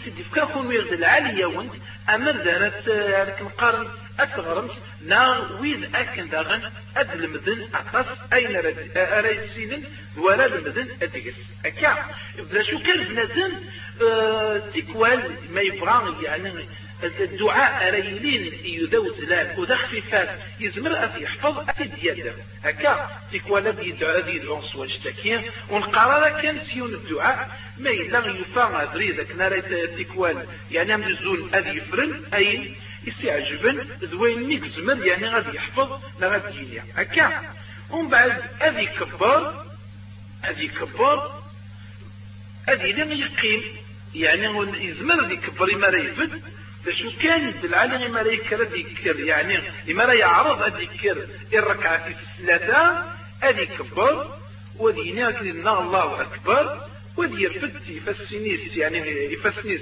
تدفكاكم ويغد العالية وانت. أمر دارت لكن قارن أتغرمت نا ويد أكن داغن أد المدن أقص أين أريد سينن ولا المدن أدقس أكا. إذا شو كان بنادم تكوال ما يبغى يعني الدعاء ريلين يدو زلال وذا خفيفات يزمر أثي يحفظ أثي ديادر هكا تكوى الذي يدعى ذي العنص والاشتكي ونقرر كان سيون الدعاء ما إلا يفاق أدري ذاك ناريت تكوال يعني هم الزول أذي يفرن أي يستعجبن ذوين ميك زمر يعني غادي يحفظ ما غادي هكا ومن بعد أذي كبار أذي كبار أذي لم يقيم يعني يزمر ذي كبر ما يفد شو كان العالم ما يكر ذكر يعني لما لا يعرض الذكر الركعة في الثلاثة أدي كبر ودي ناكلنا الله أكبر ودي يرفد يفسنيس يعني يفسنيس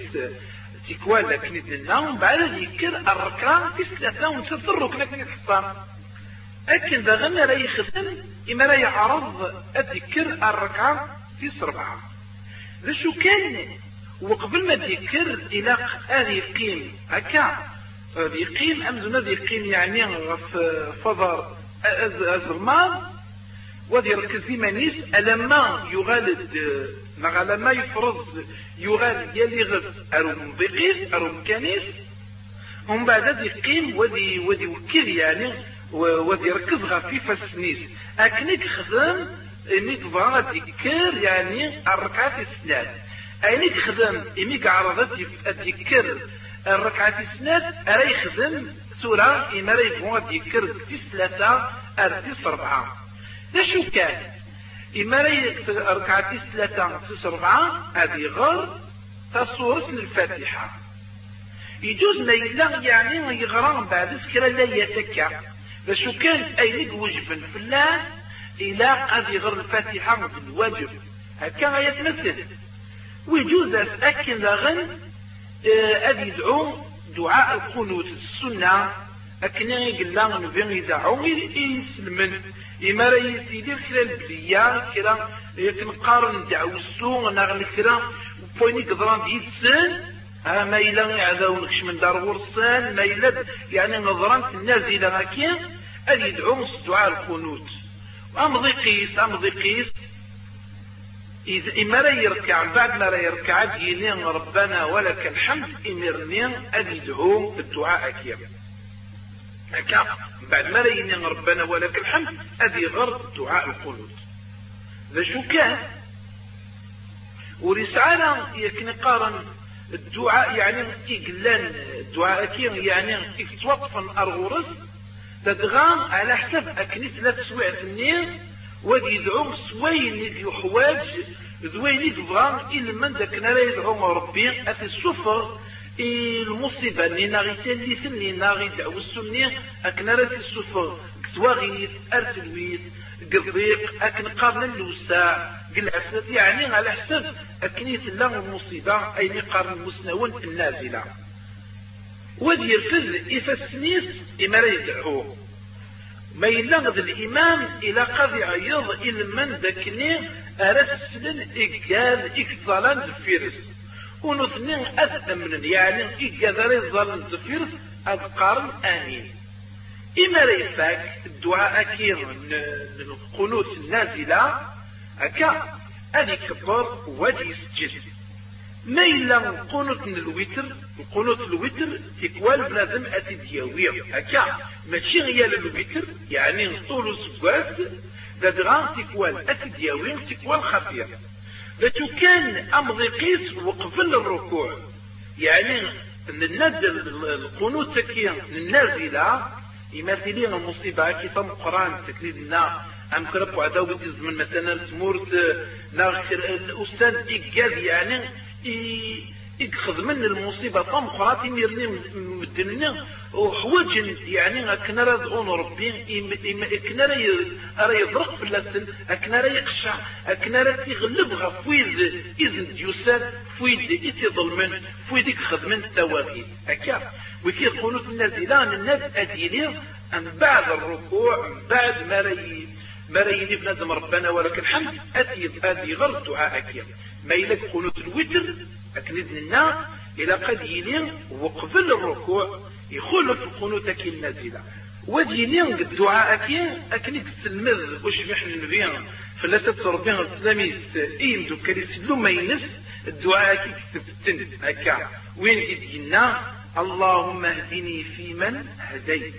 تكوال لكن النوم بعد ذكر الركعة في الثلاثة ونسد الركنة كن الحفام أكن ذا غنى لا يخدم إما لا يعرض الذكر الركعة في سرعة شو كان وقبل ما ذكر إلى هذه يقيم هكا؟ يقيم امزنا يقيم يعني في فضر الزرمان وذي يركز منيس ألما يغالد مع لما يفرض يغالد يلي غز أروم بقيس أروم كنيس هم بعد يقيم وذي وذي وكيل يعني وذي يركز في فسنيس أكنك خدم إني تبغى تذكر يعني الركعات الثلاث أينك خدم إميك عرضت تذكر الركعات الثلاث أري خدم سورة إما راه يبغوا تذكر في ثلاثة أرتيس أربعة شو كان. إما راه ركعتي ثلاثة تس أربعة هذه غير تصورة الفاتحة. يجوز ما يلا يعني يغرى بعد سكرة لا يتكا شو كان وجبا في الله إلى قد يغر الفاتحة بالواجب هكا يتمثل ويجوز أكن لغن أذ يدعو دعاء القنوت السنة أكن يقول نبين يدعو يسلمن إما راه يدير كرا البلية كرا يكنقارن دعوسو نغن كرا بويني قدران يتسن ها ما إلا يعذاو نكش من دار ورسان ما إلا يعني نظران النازلة هكين أن يدعو دعاء القنوت. أمضي قيس أمضي قيس إذا إما لا يركع بعد ما لا يركع يلين ربنا ولك الحمد إمرني أن يدعو بالدعاء أكيم هكا بعد ما لا ربنا ولك الحمد أدي غرض دعاء القنوت. ذا شو كان؟ ورسالة يكن قارن الدعاء يعني إقلان الدعاء كين يعني إفتوقفا أرغورس تدغام على حسب أكنيس لا تسويع النير ودي يدعو سوين يحواج ذوين يدغام إلا من ذاك نرى يدعو ربي أتي السفر المصيبة اللي ناغي تاليث اللي ناغي دعو السنية أكن راه السفر كتواغيث أرتلويث قضيق أكن قارن اللوساع قلعسات يعني على حسب أكن يتلا المصيبة أي قارن المسنون النازلة ودي يرفض إفسنيس إما لا يدعوه. ما يلغض الإمام إلى قضي عيض إلى من ذكني أرسلن إقال إكتظالان الفيرس ونثنين أثمن يعني إقدر يظل زفيرس أذقارن آمين. إما ريفاك الدعاء أكير القنوت النازلة أكا أدي كبر ودي سجل ما إلا قنوت الوتر القنوت الوتر تكوال بلازم أتي دياوير هكا ماشي غيال الوتر يعني طول سباس دادغان تكوال أتي دياوير تكوال خفير لكن كان أمضي قيس وقفل الركوع. يعني النزل القنوت تكيا النازلة يمثلين المصيبة كي تم قرآن تكليد لنا. أم كرب عداو من مثلا تمورت ناخر الأستاذ إيجاز يعني يخذ من المصيبة طم خراتي ميرني مدننا وحوج يعني كنا رضعون ربي كنا راه يضرق في اللسن كنا راه يقشع كنا راه يغلب غفويد إذن ديوسان فويد إتي ظلمن فويد يخدمن التواغيد هكا وكي يقولوا النازلان الناس أديني أن بعد الركوع من بعد ما رأي ما رأيني بنادم ربنا ولك الحمد أدي أدي غلط دعاءك. ما يلك قنوت الوتر أكندنا لنا إلى قد يلين وقبل الركوع يخل في القنوت كي النازلة. ودينين الدعاء كي أكنك تلمذ وش محن النبي. فلا تتربين التلاميذ. إيم دو كريس ما ينس الدعاء كي تفتن هكا. وين إدينا؟ اللهم اهدني فيمن هديت.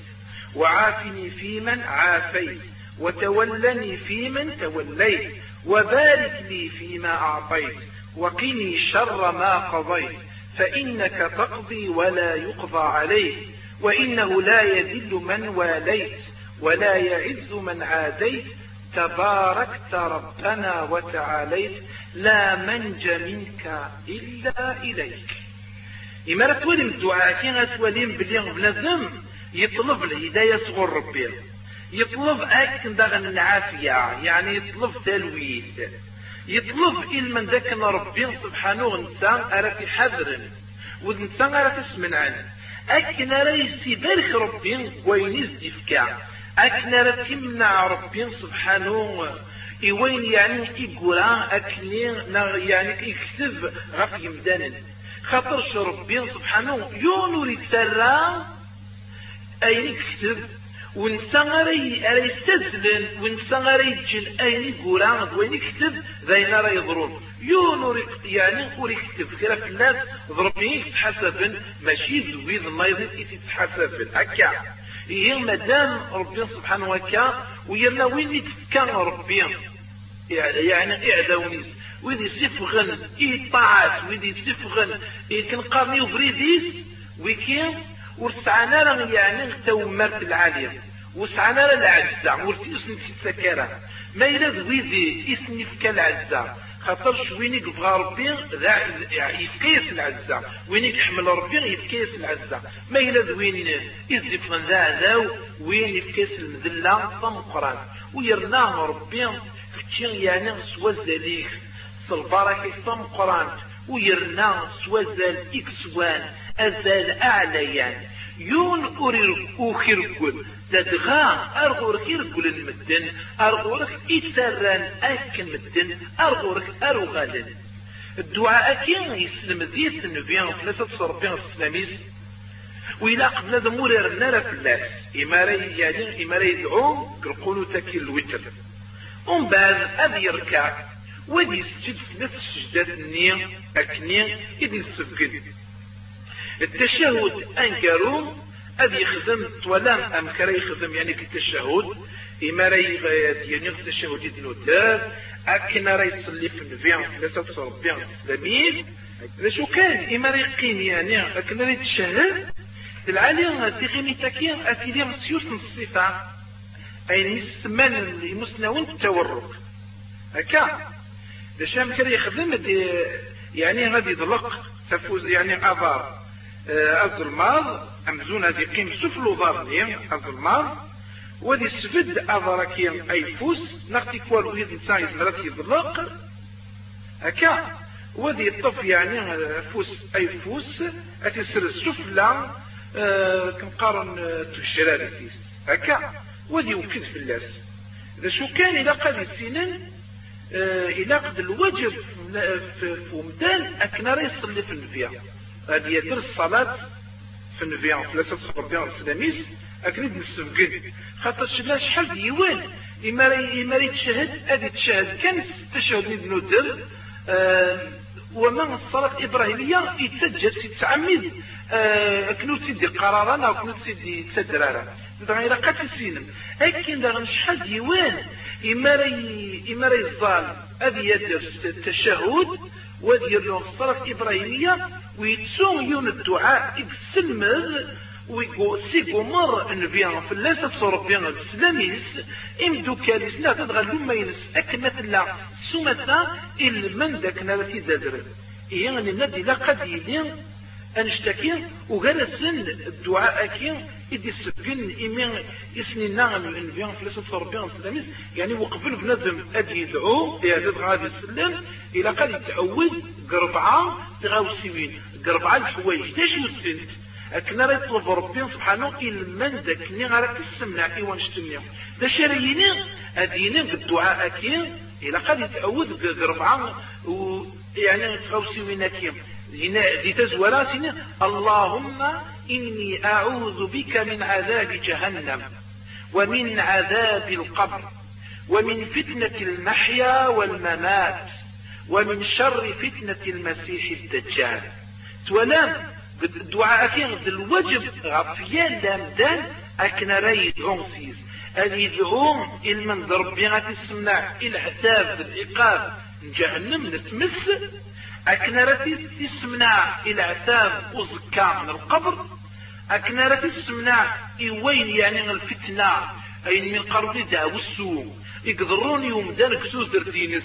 وعافني فيمن عافيت. وتولني فيمن توليت. وبارك لي فيما أعطيت. وقني شر ما قضيت فإنك تقضي ولا يقضى عليك وإنه لا يذل من واليت ولا يعز من عاديت تباركت ربنا وتعاليت لا منج منك إلا إليك. إما تولي من الدعاء كي تولي بلي بنادم يطلب الهداية صغر ربي. يطلب أكن داغن العافية يعني يطلب تلويد. يطلب إلمن ذاك ربي سبحانه وانسان أرى حذر وانسان أرى تسمن عنه أكن أرى يستبارك ربي وين يزدفكا أكن أرى تمنع ربي سبحانه إوين يعني إقرا أكني يعني يكتب غف يمدانا خاطر ربي سبحانه يونور يتسرى أين يكتب؟ ونسا غاري يستدلن ونسا غاري يتجن أين يقرا وين يكتب ذين راه يضرون يونور يعني ور يكتب كرا في الناس ضربني يتحسبن ماشي ذويذ الله يتحسبن هكا. هي مادام ربي سبحانه وتعالى ويرنا وين يتكان ربي. يعني اعداونيس ويدي يسفغن طاعات ويدي يسفغن كنقارنيو بريديس ويكين ورسعنا يعني تومرت العالية. وسعنا العزة ورتيسن في السكارة ما إلا ذويدي اسني في العزة. خاطر شوينيك بغا ربي يفكيس العزة. وينيك حمل ربي يفكيس العزة. ما إلا ذوين يزف من ذا وين يفكيس المذلة فمقران ويرناه ربي فتشي يعني سوى ذلك البركة فمقران ويرناه سوى ذلك إكسوان. أزال أعلى يعني. يون أورير أوخير تدغا أرغورك يرقل المدن أرغورك إتران أكن مدن أرغورك أرغالن الدعاء كين يسلم ديت النبيان ثلاثة صربين السلاميس وإلا قبل ذمور النار في الله إما راي يعني إما راي يدعو قرقونو تاكي الوتر. ومن بعد أذ يركع ودي يسجد ثلاث السجدات النية أكنية إذ يسجد. التشهد أنكروا أذ يخدم طولام أم كرا يخدم يعني كالتشهد إما راي يعني التشهد يدنو دار أكن راي يصلي في النبيان ثلاثة صربيان الإسلاميين شو كان إما راي يقيم يعني أكن راي يتشهد. العالي تغيمي تاكين أتيلي مسيوس الصفة. أي نسمان المسنون التورك هكا. لشام كرا يخدم؟ يعني غادي يضلق تفوز يعني أضار الظلماض أمزون هذه قيم سفلو ضارني الظلماض ودي السفد أضركي أي فوس نغتي كوال ويد نساء يزمرات يضلق هكا. ودي الطف يعني فوس أي فوس أتسر السفلى آه كنقارن تشرار فيس هكا. ودي وكد في اللاس. إذا شو كان إذا قد السنين آه إلى قد الوجب في ومدان أكنا يصلي في النبيا هذه يدر الصلاة النبيان ثلاثة ربيان السلاميس أكريد نسفقد خاطر شبلا شحال ديوان إما إما يتشهد هذه تشهد. كان تشهد من ندر آه وما الصلاة الإبراهيمية يتسجل تتعمد آه كنو تسيدي قرارا أو كنو تسيدي تسدرارا إلا قد السينم لكن دغا شحال ديوان إما إما الظال هذه يدر التشهد ودير له الصلاة الإبراهيمية. ويتسون يون الدعاء يتسلمذ ويقول سيقو مر نبيان في الله تفسر ربيان السلاميس امدو كاليس لا تدغل لما ينس اكمة الله سمتا من ذاك نالتي دادر يعني ندي لا قد يلين انشتكي وغرسن الدعاء كين إدي السبقين إمين إسني نعم النبيان في لسة ربيان السلاميس يعني وقفل بنظم أدي يدعو لهذا غادي السلام إلى قد يتعوذ قربعة تغاوسيوين قربعة الحوايج داش السنت أكنا راه يطلب ربي سبحانه من ذاك اللي غارك السمنع إيوان شتني دا شريني أديني بالدعاء كين إلى قد يتعوذ قربعة يعني تغاوسيوين كين تزوراتنا اللهم إني أعوذ بك من عذاب جهنم ومن عذاب القبر ومن فتنة المحيا والممات ومن شر فتنة المسيح الدجال. تولام الدعاء كين الوجب. غفيان لامدان أكنا راي غونسيس أن يدعوهم من ربي غادي تسمع العذاب العقاب. جهنم نتمس. أكنا راتي تسمع العذاب وزكا من القبر. أكنا راتي تسمع إوين يعني الفتنة. أين من قرض دعو السوء يقدرون يوم دانك سوزر دينس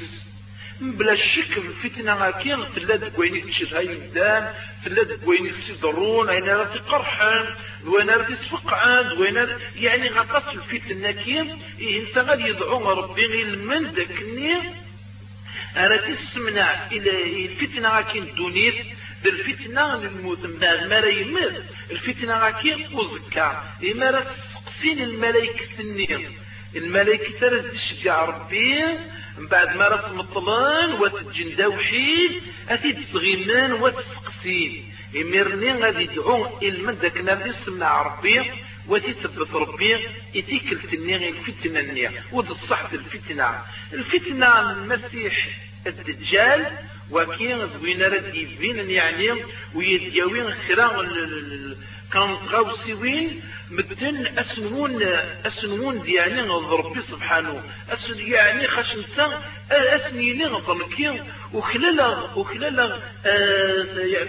بلا شك الفتنة كين تلا دكويني تشد هاي مدان تلا دكويني تسيضرون أين راتي قرحان. وين راتي تفقعان وين يعني غطس الفتنة كين إيه انت غادي يدعو ربي غير من أنا تسمنا إلى الفتنة غاكين دونيت بالفتنة الموت بعد ما يمد الفتنة غاكين وزكا إما راه تسقسين الملائكة النير الملائكة ترى تشجع ربي من بعد ما راه مطلان وتجن وحيد أتي تغيمان وتسقسي يمرني غادي يدعو المن ذاك نادي سمع ربي. ودي تثبت ربي يتيك التنية الفتنة ود الصحة الفتنة. الفتنة المسيح الدجال وكين زوين رد يبين يعني ويديوين خيرا كان غاوسيوين مدن اسنون أسنون ديالي ربي سبحانه. اسن يعني خاش نسا اسنيني غضلكي وخلال وخلال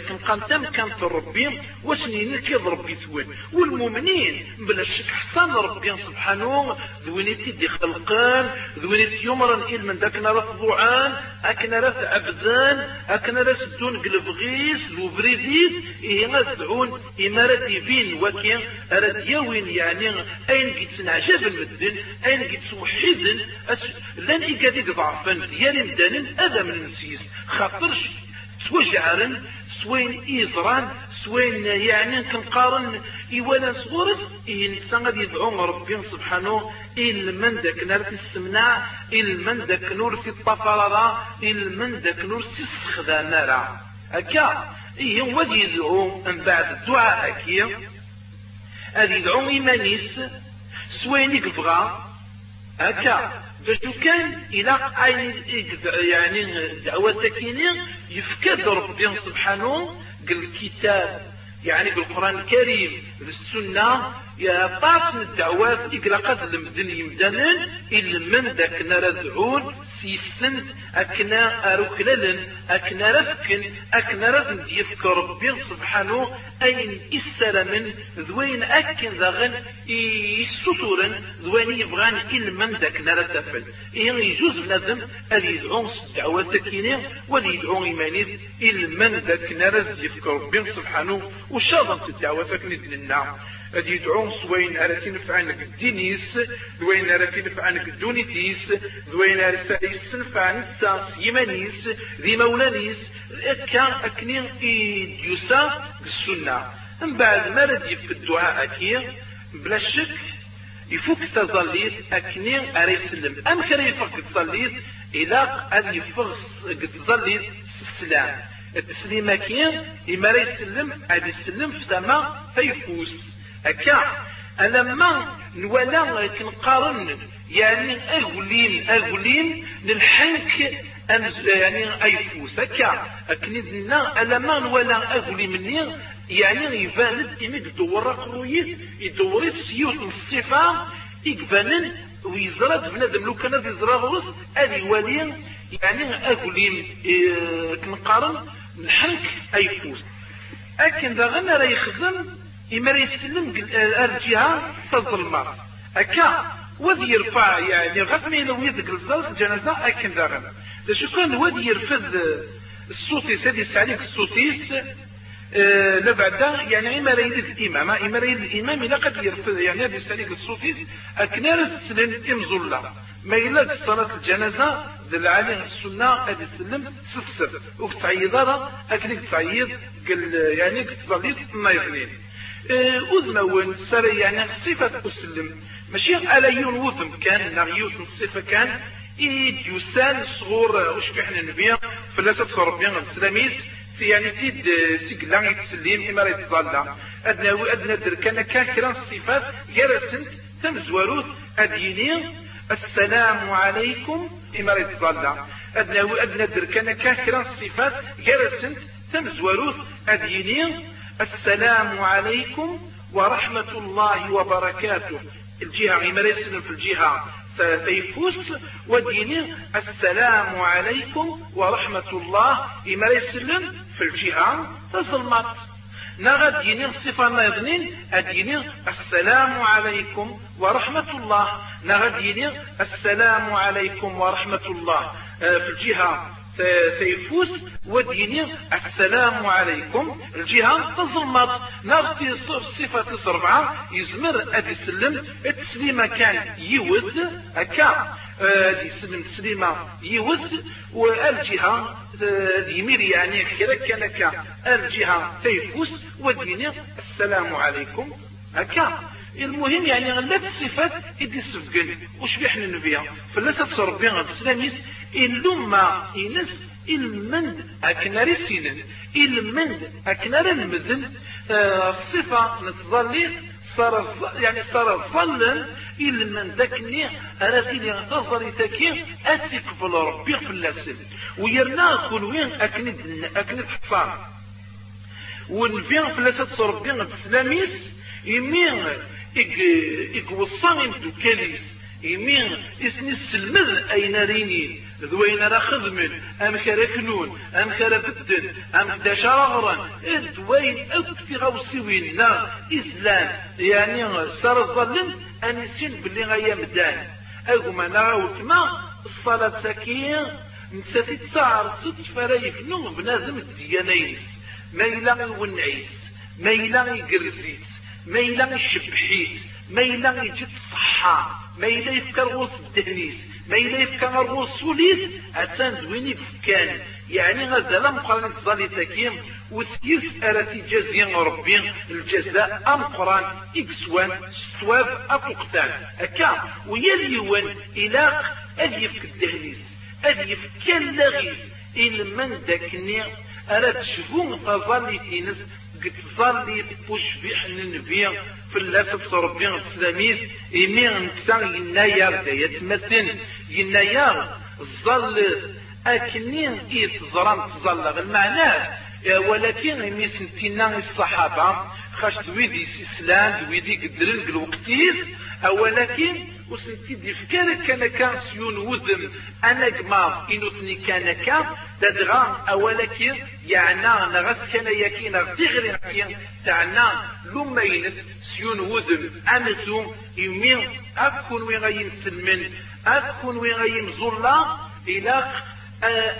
كان قانتم كانت ربي واسنيني كي ربي توين والمؤمنين بلا شك حسن ربي سبحانه ذوينيتي دي خلقان ذوينيتي يمرا إل من داك نرى ضوعان أكنا راه عبدان أكنا راه سدون قلب غيس وبريديد إيه غادعون إمارة ديفين وكين أراد يوين يعني أين قد سنعجب المدن أين قد سوحيدن لن إيقاديك ضعفا ديالي مدانن هذا من النسيس خاطرش توجعرن سوين إيزران سوين يعني كنقارن إيوانا صغورس إنسان غادي يدعو ربي سبحانه من ذاك نار في السمنع من ذاك نور في الطفرة من ذاك نور في السخذة نارا هكا إيه هو يدعو من بعد الدعاء هكي هذه يدعو إيمانيس سوين يقبغى هكا باش كان إلى عين يعني دعوة سكينة يفكد ربي سبحانه الكتاب. يعني بالقرآن الكريم بالسنة يا باس الدعوات إقلاقات المدن يمدنن إلا من ذاك نردعون سيسند أكنا أروكللن أكنا رفكن أكنا رفن ديفك ربي سبحانه أين إسر من ذوين أكن ذاغن يسطورن ذوين يبغان إلا من ذاك نردفل إيه يجوز لازم أن يدعون الدعوات تكينين ولي يدعون إيمانيز إلا من ذاك نرد ديفك ربي سبحانه وشاضن الدعوة فكنت لنا هاد يدعون سوين على تنفعنك الدينيس دوين على تنفعنك الدونيتيس دوين على تنفعنك يمانيس ذي مولانيس كان أكنين يسا السنة من بعد ما ردي في الدعاء أكي بلا شك يفوك تظليت أكنين أري سلم. أم كان يفوك تظليت؟ إلا أن يفوك تظليت السلام. التسليم كين إما يسلم أدي يسلم في دما فيفوز. هكا. ألما نولا كنقارن يعني أغلين أغلين للحنك يعني أيفوس. هكا. أكنيدنا ألما نولا أغلي مني يعني يبان إمي يدور قرويت يدور سيوت الصفة يقبانن ويزرد بنادم. لو كان يزرى غرس أدي ولي يعني أغلين إيه كنقارن الحنك أيفوس. أكن ذا غنى راه يخدم إما يسلم الجهة تظلم أكا وذي يرفع يعني غفمي لو يدق الزلط الجنازة أكن ذا ذا شو كان وذي يرفض الصوتي؟ سادس عليك الصوتيس أه لبعدا يعني إما ريد الإمام. إما ريد الإمام إلا قد يرفض يعني هذه عليك الصوتيس أكنار السلم إمزولا ما إلا صلاة الجنازة دل عليه السنة هذه السلم سسر وكتعيض هذا أكنك تعيض يعني كتظليت ما أذنون سري يعني صفة أسلم ماشي على يون وذم كان نغيوت الصفة كان. إيد يسال صغور أشبحنا النبي فلا تبصر ربي السلاميس. يعني تيد سيقلا يتسلم إما يتظلى أدنى أدنى دركنا كاكرا الصفات جرسنت تمزوروت أديني السلام عليكم إما يتظلى أدنى أدنى دركنا كاكرا الصفات جرسنت تمزوروت أديني السلام عليكم ورحمة الله وبركاته. الجهة غير في الجهة فيفوس وديني السلام عليكم ورحمة الله يسلم في الجهة تظلمت. نغد ديني الصفة ما يظنين الديني السلام عليكم ورحمة الله. نغد ديني السلام عليكم ورحمة الله. آه، في الجهة سيفوز وديني. السلام عليكم. الجهة تظلمت نغطي صفة سربعة يزمر أدي سلم. التسليمة كان يود هكا. أدي سلم تسليمة يود والجهة يمير يعني كذا كان الجهة تيفوز وديني. السلام عليكم. هكا. المهم يعني لا الصفات إدي السفقن وش بيحنا نبيها فلا تتصرف بها السلاميس ما إنس المند أكناري سينن المند أكناري المذن آه، الصفة نتظلي صار يعني صار ظلا إلا من ذاكني أنا فيني تظلي تاكي أتكفل ربي في اللاسل ويرنا كل وين أكند أكند حصان ونفين فلاسة تصرف بين السلاميس يمين إك وصان دوكاليس. يمين اسني السلمذ أين ريني؟ ذوين راه خدمن أم كرا كنون؟ أم كرا بدن أم كدا شرغرا ذوين اكتي غوسيوين نا إسلام يعني صار ظلن أن يسين باللي غايا مدان. أنا غاوتما الصلاة سكين نساتي تسعر ست فرايف نوم بنادم الديانيس ما إلا ونعيس ما إلا يقرزيت ما إلا يشبحيت ما إلا يجد صحة ما إلا يفكر وسط الدهنيس ما إلا يفكر الرسوليس أتان دويني فكان يعني هذا لم قرن الظالي تكيم وثيس أراتي جازيا ربي الجزاء أم قران إكسوان ستواب أفوقتان أكا؟ ويليون إلاق أليف الدهنيس أليف كان لغيث من داكني ألا تشفون تظلي تينس قد ظلي تبوش بيح النبي في اللاسف ربي السلاميس إني نكتا يناير دا يتمثل. يناير ظل أكني تظلم تظل. المعنى ولكن مي سنتينا الصحابة خاش دويدي سلام دويدي قدرن الوقتيس ولكن وسنتي دي فكان كان كان سيون وزن أنا جما انوتني كان كان تدغام اولكن يعني نغس كان يكين تغري يكين تاعنا لما ينس سيون وزن. امسو يمين أكون وين غاين سلمن اكون وين غاين زولا إلى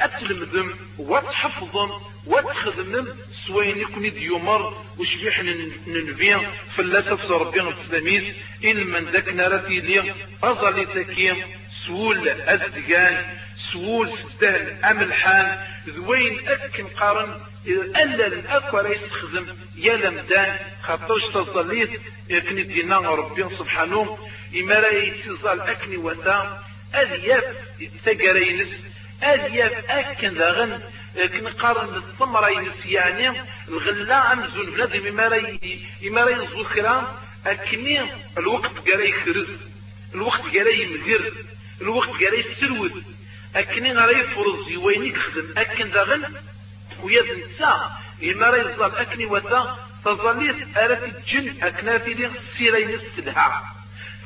اتلمذم وتحفظم وتخدمم سوين يكون ديومر وشبيح ننفيا فلا تفسر ربنا التلاميذ إن من ذاك نارتي لي. أظلي تكيم سول الدقان سول ستهل أملحان ذوين أكن قارن. ألا الأكبر يستخدم يا لمدان. خاطرش تظليت. يكن دينا ربي سبحانه. إما لا يتزال أكني وتا. أذياب تقرينس. أذياب أكن ذاغن. كنقارن الثمرة ينس يعني الغلا أمزون بنادم إما راي يزول كلام أكني الوقت قرا يخرز الوقت قرا يمهر الوقت قرا يسرود أكني غرا يفرز وين يخدم أكن داغن ويد نتا إما راي يزال أكني وتا فظليت أرات الجن أكناتي لي سيرين السلحة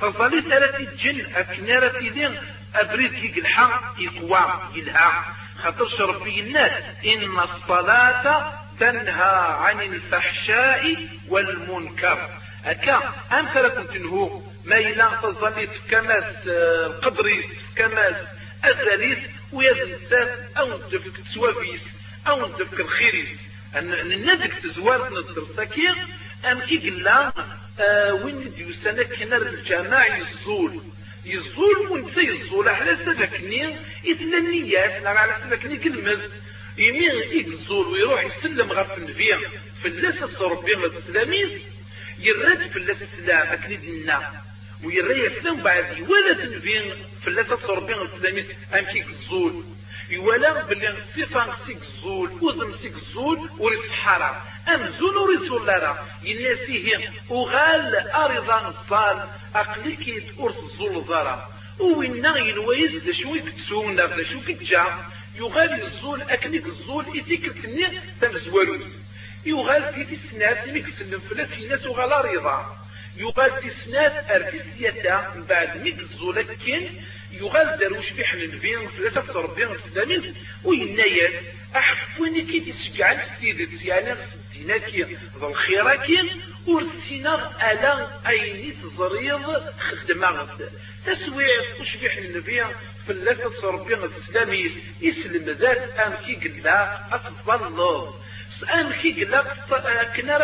فظليت أرات الجن أكناتي لي أبريد يقلحا يقوى يلها. خاطرش ربي الناس. إن الصلاة تنهى عن الفحشاء والمنكر. هكا أمثلة تنهو ما إلا تظليت كماس القدريس كماس أزاليس ويزنسان أو ندفك تسوافيس أو ندفك الخيريس. أن ندك تزوار نصر سكير أم كي قلنا آه وين ديوسانا كنا الجماع يزول يزول وانت يزول على سبكني إثنى النيات لا على سبكني كلمة. يمين يزول ويروح يسلم غف النبي في اللاسة ربي التلاميذ يرد في اللاسة السلام أكني دينا ويرى يسلم بعد ولا تنبين في اللاسة ربي التلاميذ أمشي يزول يولا بلي صفة سيك الزول وزن سيك الزول وريس حرام. أم زول وريس ولا يناسيه وغال ارضا الصال اقليك ارث الزول ضرا وينا ينويز دا شو يكتسون دا شو كتجا يغال الزول اكنيك الزول ايتيك تني تمزوالو. يغال في تسنات ميك تسلم فلات ناس وغال رضا يغال في سنات ارتيس يدا من بعد ميك الزول كين يغال دروش بيحن فين ثلاثة ربي التلاميذ وينايات أحفوني كي تسجعل ستيدت يعني ديناكي ذا الخيراكي ورسينا ألا أيني تزريض خدمة تسويع وش بيحن النبي فلاتة ربي التلاميذ يسلم ذات أم كي قلا أتظل أم كي قلا كنا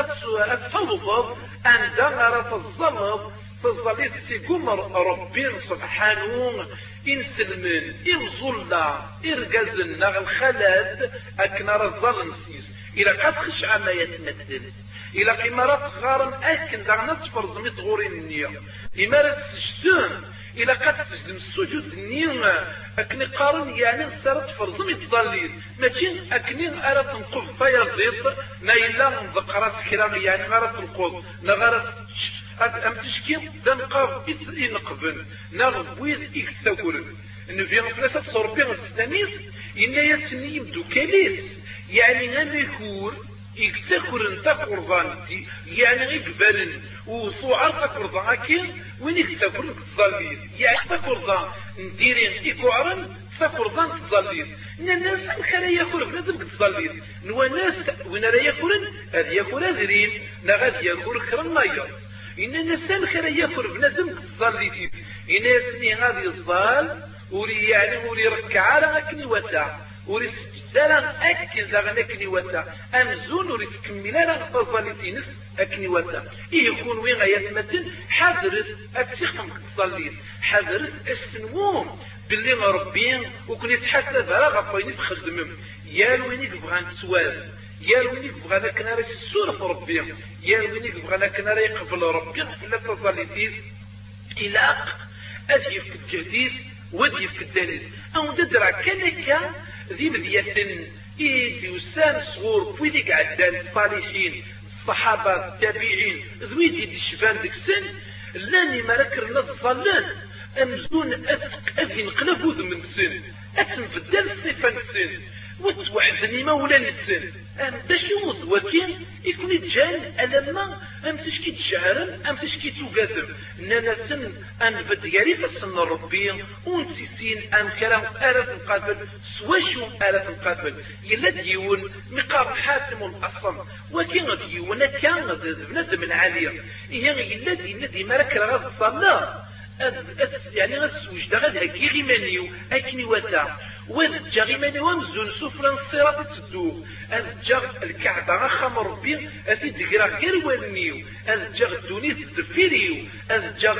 أتفوض أن دغرة الظلم تظليت تيقوم ربي سبحانه. إنسلمن إنظلنا إرقزنا الخلاد أكنا رزال نسيس إلى قد خش عما يتمثل إلا قمارات غارن أكن دعنا تفرض ميت غورين النية إمارة سجدون. إلا تسجد السجود النية أكني قارن يعني سارت فرض ميت ضليل ماشي أكني أرى تنقف فيا زيط ما إلا ذكرات كلام يعني غارة تنقف نغارة أم تشكي دم قاف إنقبن نغبويد إكتاكورن إنه في غفلة تصربي غفلانيس إن يسني يبدو كاليس يعني أنا يكون يكتكرن تقرضان يعني يقبلن وصوعر تقرضان أكين وين يكتكرن تظلين يعني تقرضان نديرين إكوعرن تقرضان تظلين الناس كان ياكل بنادم تظلين نوا ناس وين راه ياكلن هذا ياكل هذرين لا غادي ياكل خرن مايا إن الناس كان ياكل بنادم تظلين إن يسني هذه الظال وري يعني وري ركع على وسع وري لا أكل زغن أكني وسع أمزون وري تكمل فضل تنس أكني وسع إيه يكون وين يتمتن حذرت أتسخم تصلين حذرت السنوم باللي ربين وكن يتحسب على غفاين تخدمهم يا وين يبغى سوال يا وين يبغى لك نار السورة في ربي يا وين يبغى لك نار يقبل ربي قبل تصلي إلى أجيب الجديد. ودي في الدليل. أو ددرا كان ذي مذية إيدي وسان صغور ويدي قعدان الصالحين الصحابة التابعين ذويدي دي شفان ديك السن لاني ما ركر نظلان أمزون أثق أذين قلبوذ من السن أتنفدل الصفة السن. وتوعدني مولا السن أم تشوض وكين يكون يتجان ألما أم تشكي تشعرن أم تشكي تقدم نانا سن أن بدياري فسن ربي ونتي سين أم كلام آلة مقابل سواشو آلة مقابل يلا ديون مقام حاتم الأصم. وكين ديون كان بنادم العالية. يلا دي ندي مرك غاز الصلاة. يعني غسوج دا غاد هكي غيمانيو اكني وتا وذ جا غيمانيو امزون سفرا الصراط تسدو أذ جا الكعبة غخم ربي اذ دقرا غير والنيو. أذ جا الدونيس الدفيريو أذ جا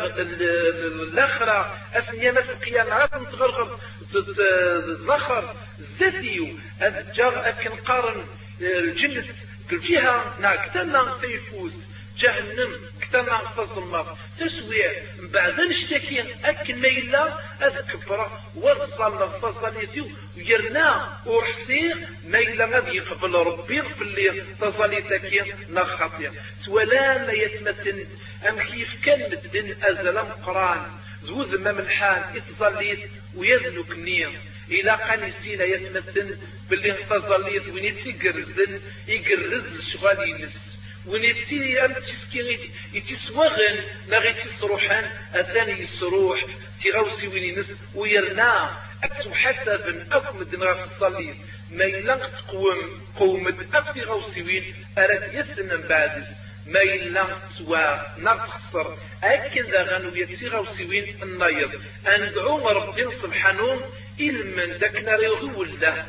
الأخرى. اثنيا ما في القيامة غاف نتغرغر الأخر ذاتيو أذ جا أكن قارن الجنة. الجهة ناكتنا فيفوز جهنم كتما الظلمة تسويع بعد نشتكي أكن ما إلا أذكبر وصل فصل يديو ويرنا ورحسي ما إلا غادي يقبل ربي يغفر لي تصلي تكي نخطي ولا ما يتمثل أم كيف كان مدن أزل قرآن. زوز ما من حال يتظليت ويذنك النية إلى قنسينا يتمثل باللي تظليت وين يتقرزن؟ يقرز الشغال ينس. وين يتي أم تسكي يتسوغن نغي تسروحان أثاني يسروح تغوسي وين ينس ويرنا. أكتو حسب أكو مدن الصليب. ما يلنق تقوم قوم أكتو غوسي وين أرد يسن من بعد ما يلنق سوا نقصر أكن ذا غنو يتي غوسي وين النايض أندعو ربي سبحانه إلمن دكنا ريغول له.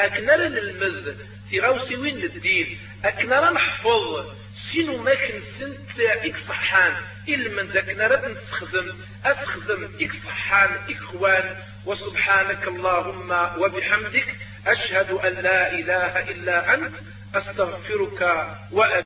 أكنر المذ تغوسي وين الدين أكنر نحفظ سينو ما كنسنت إك صحان؟ إلا من ذاك نرد نستخدم أستخدم إك صحان إخوان وسبحانك اللهم وبحمدك أشهد أن لا إله إلا أنت أستغفرك وأتوب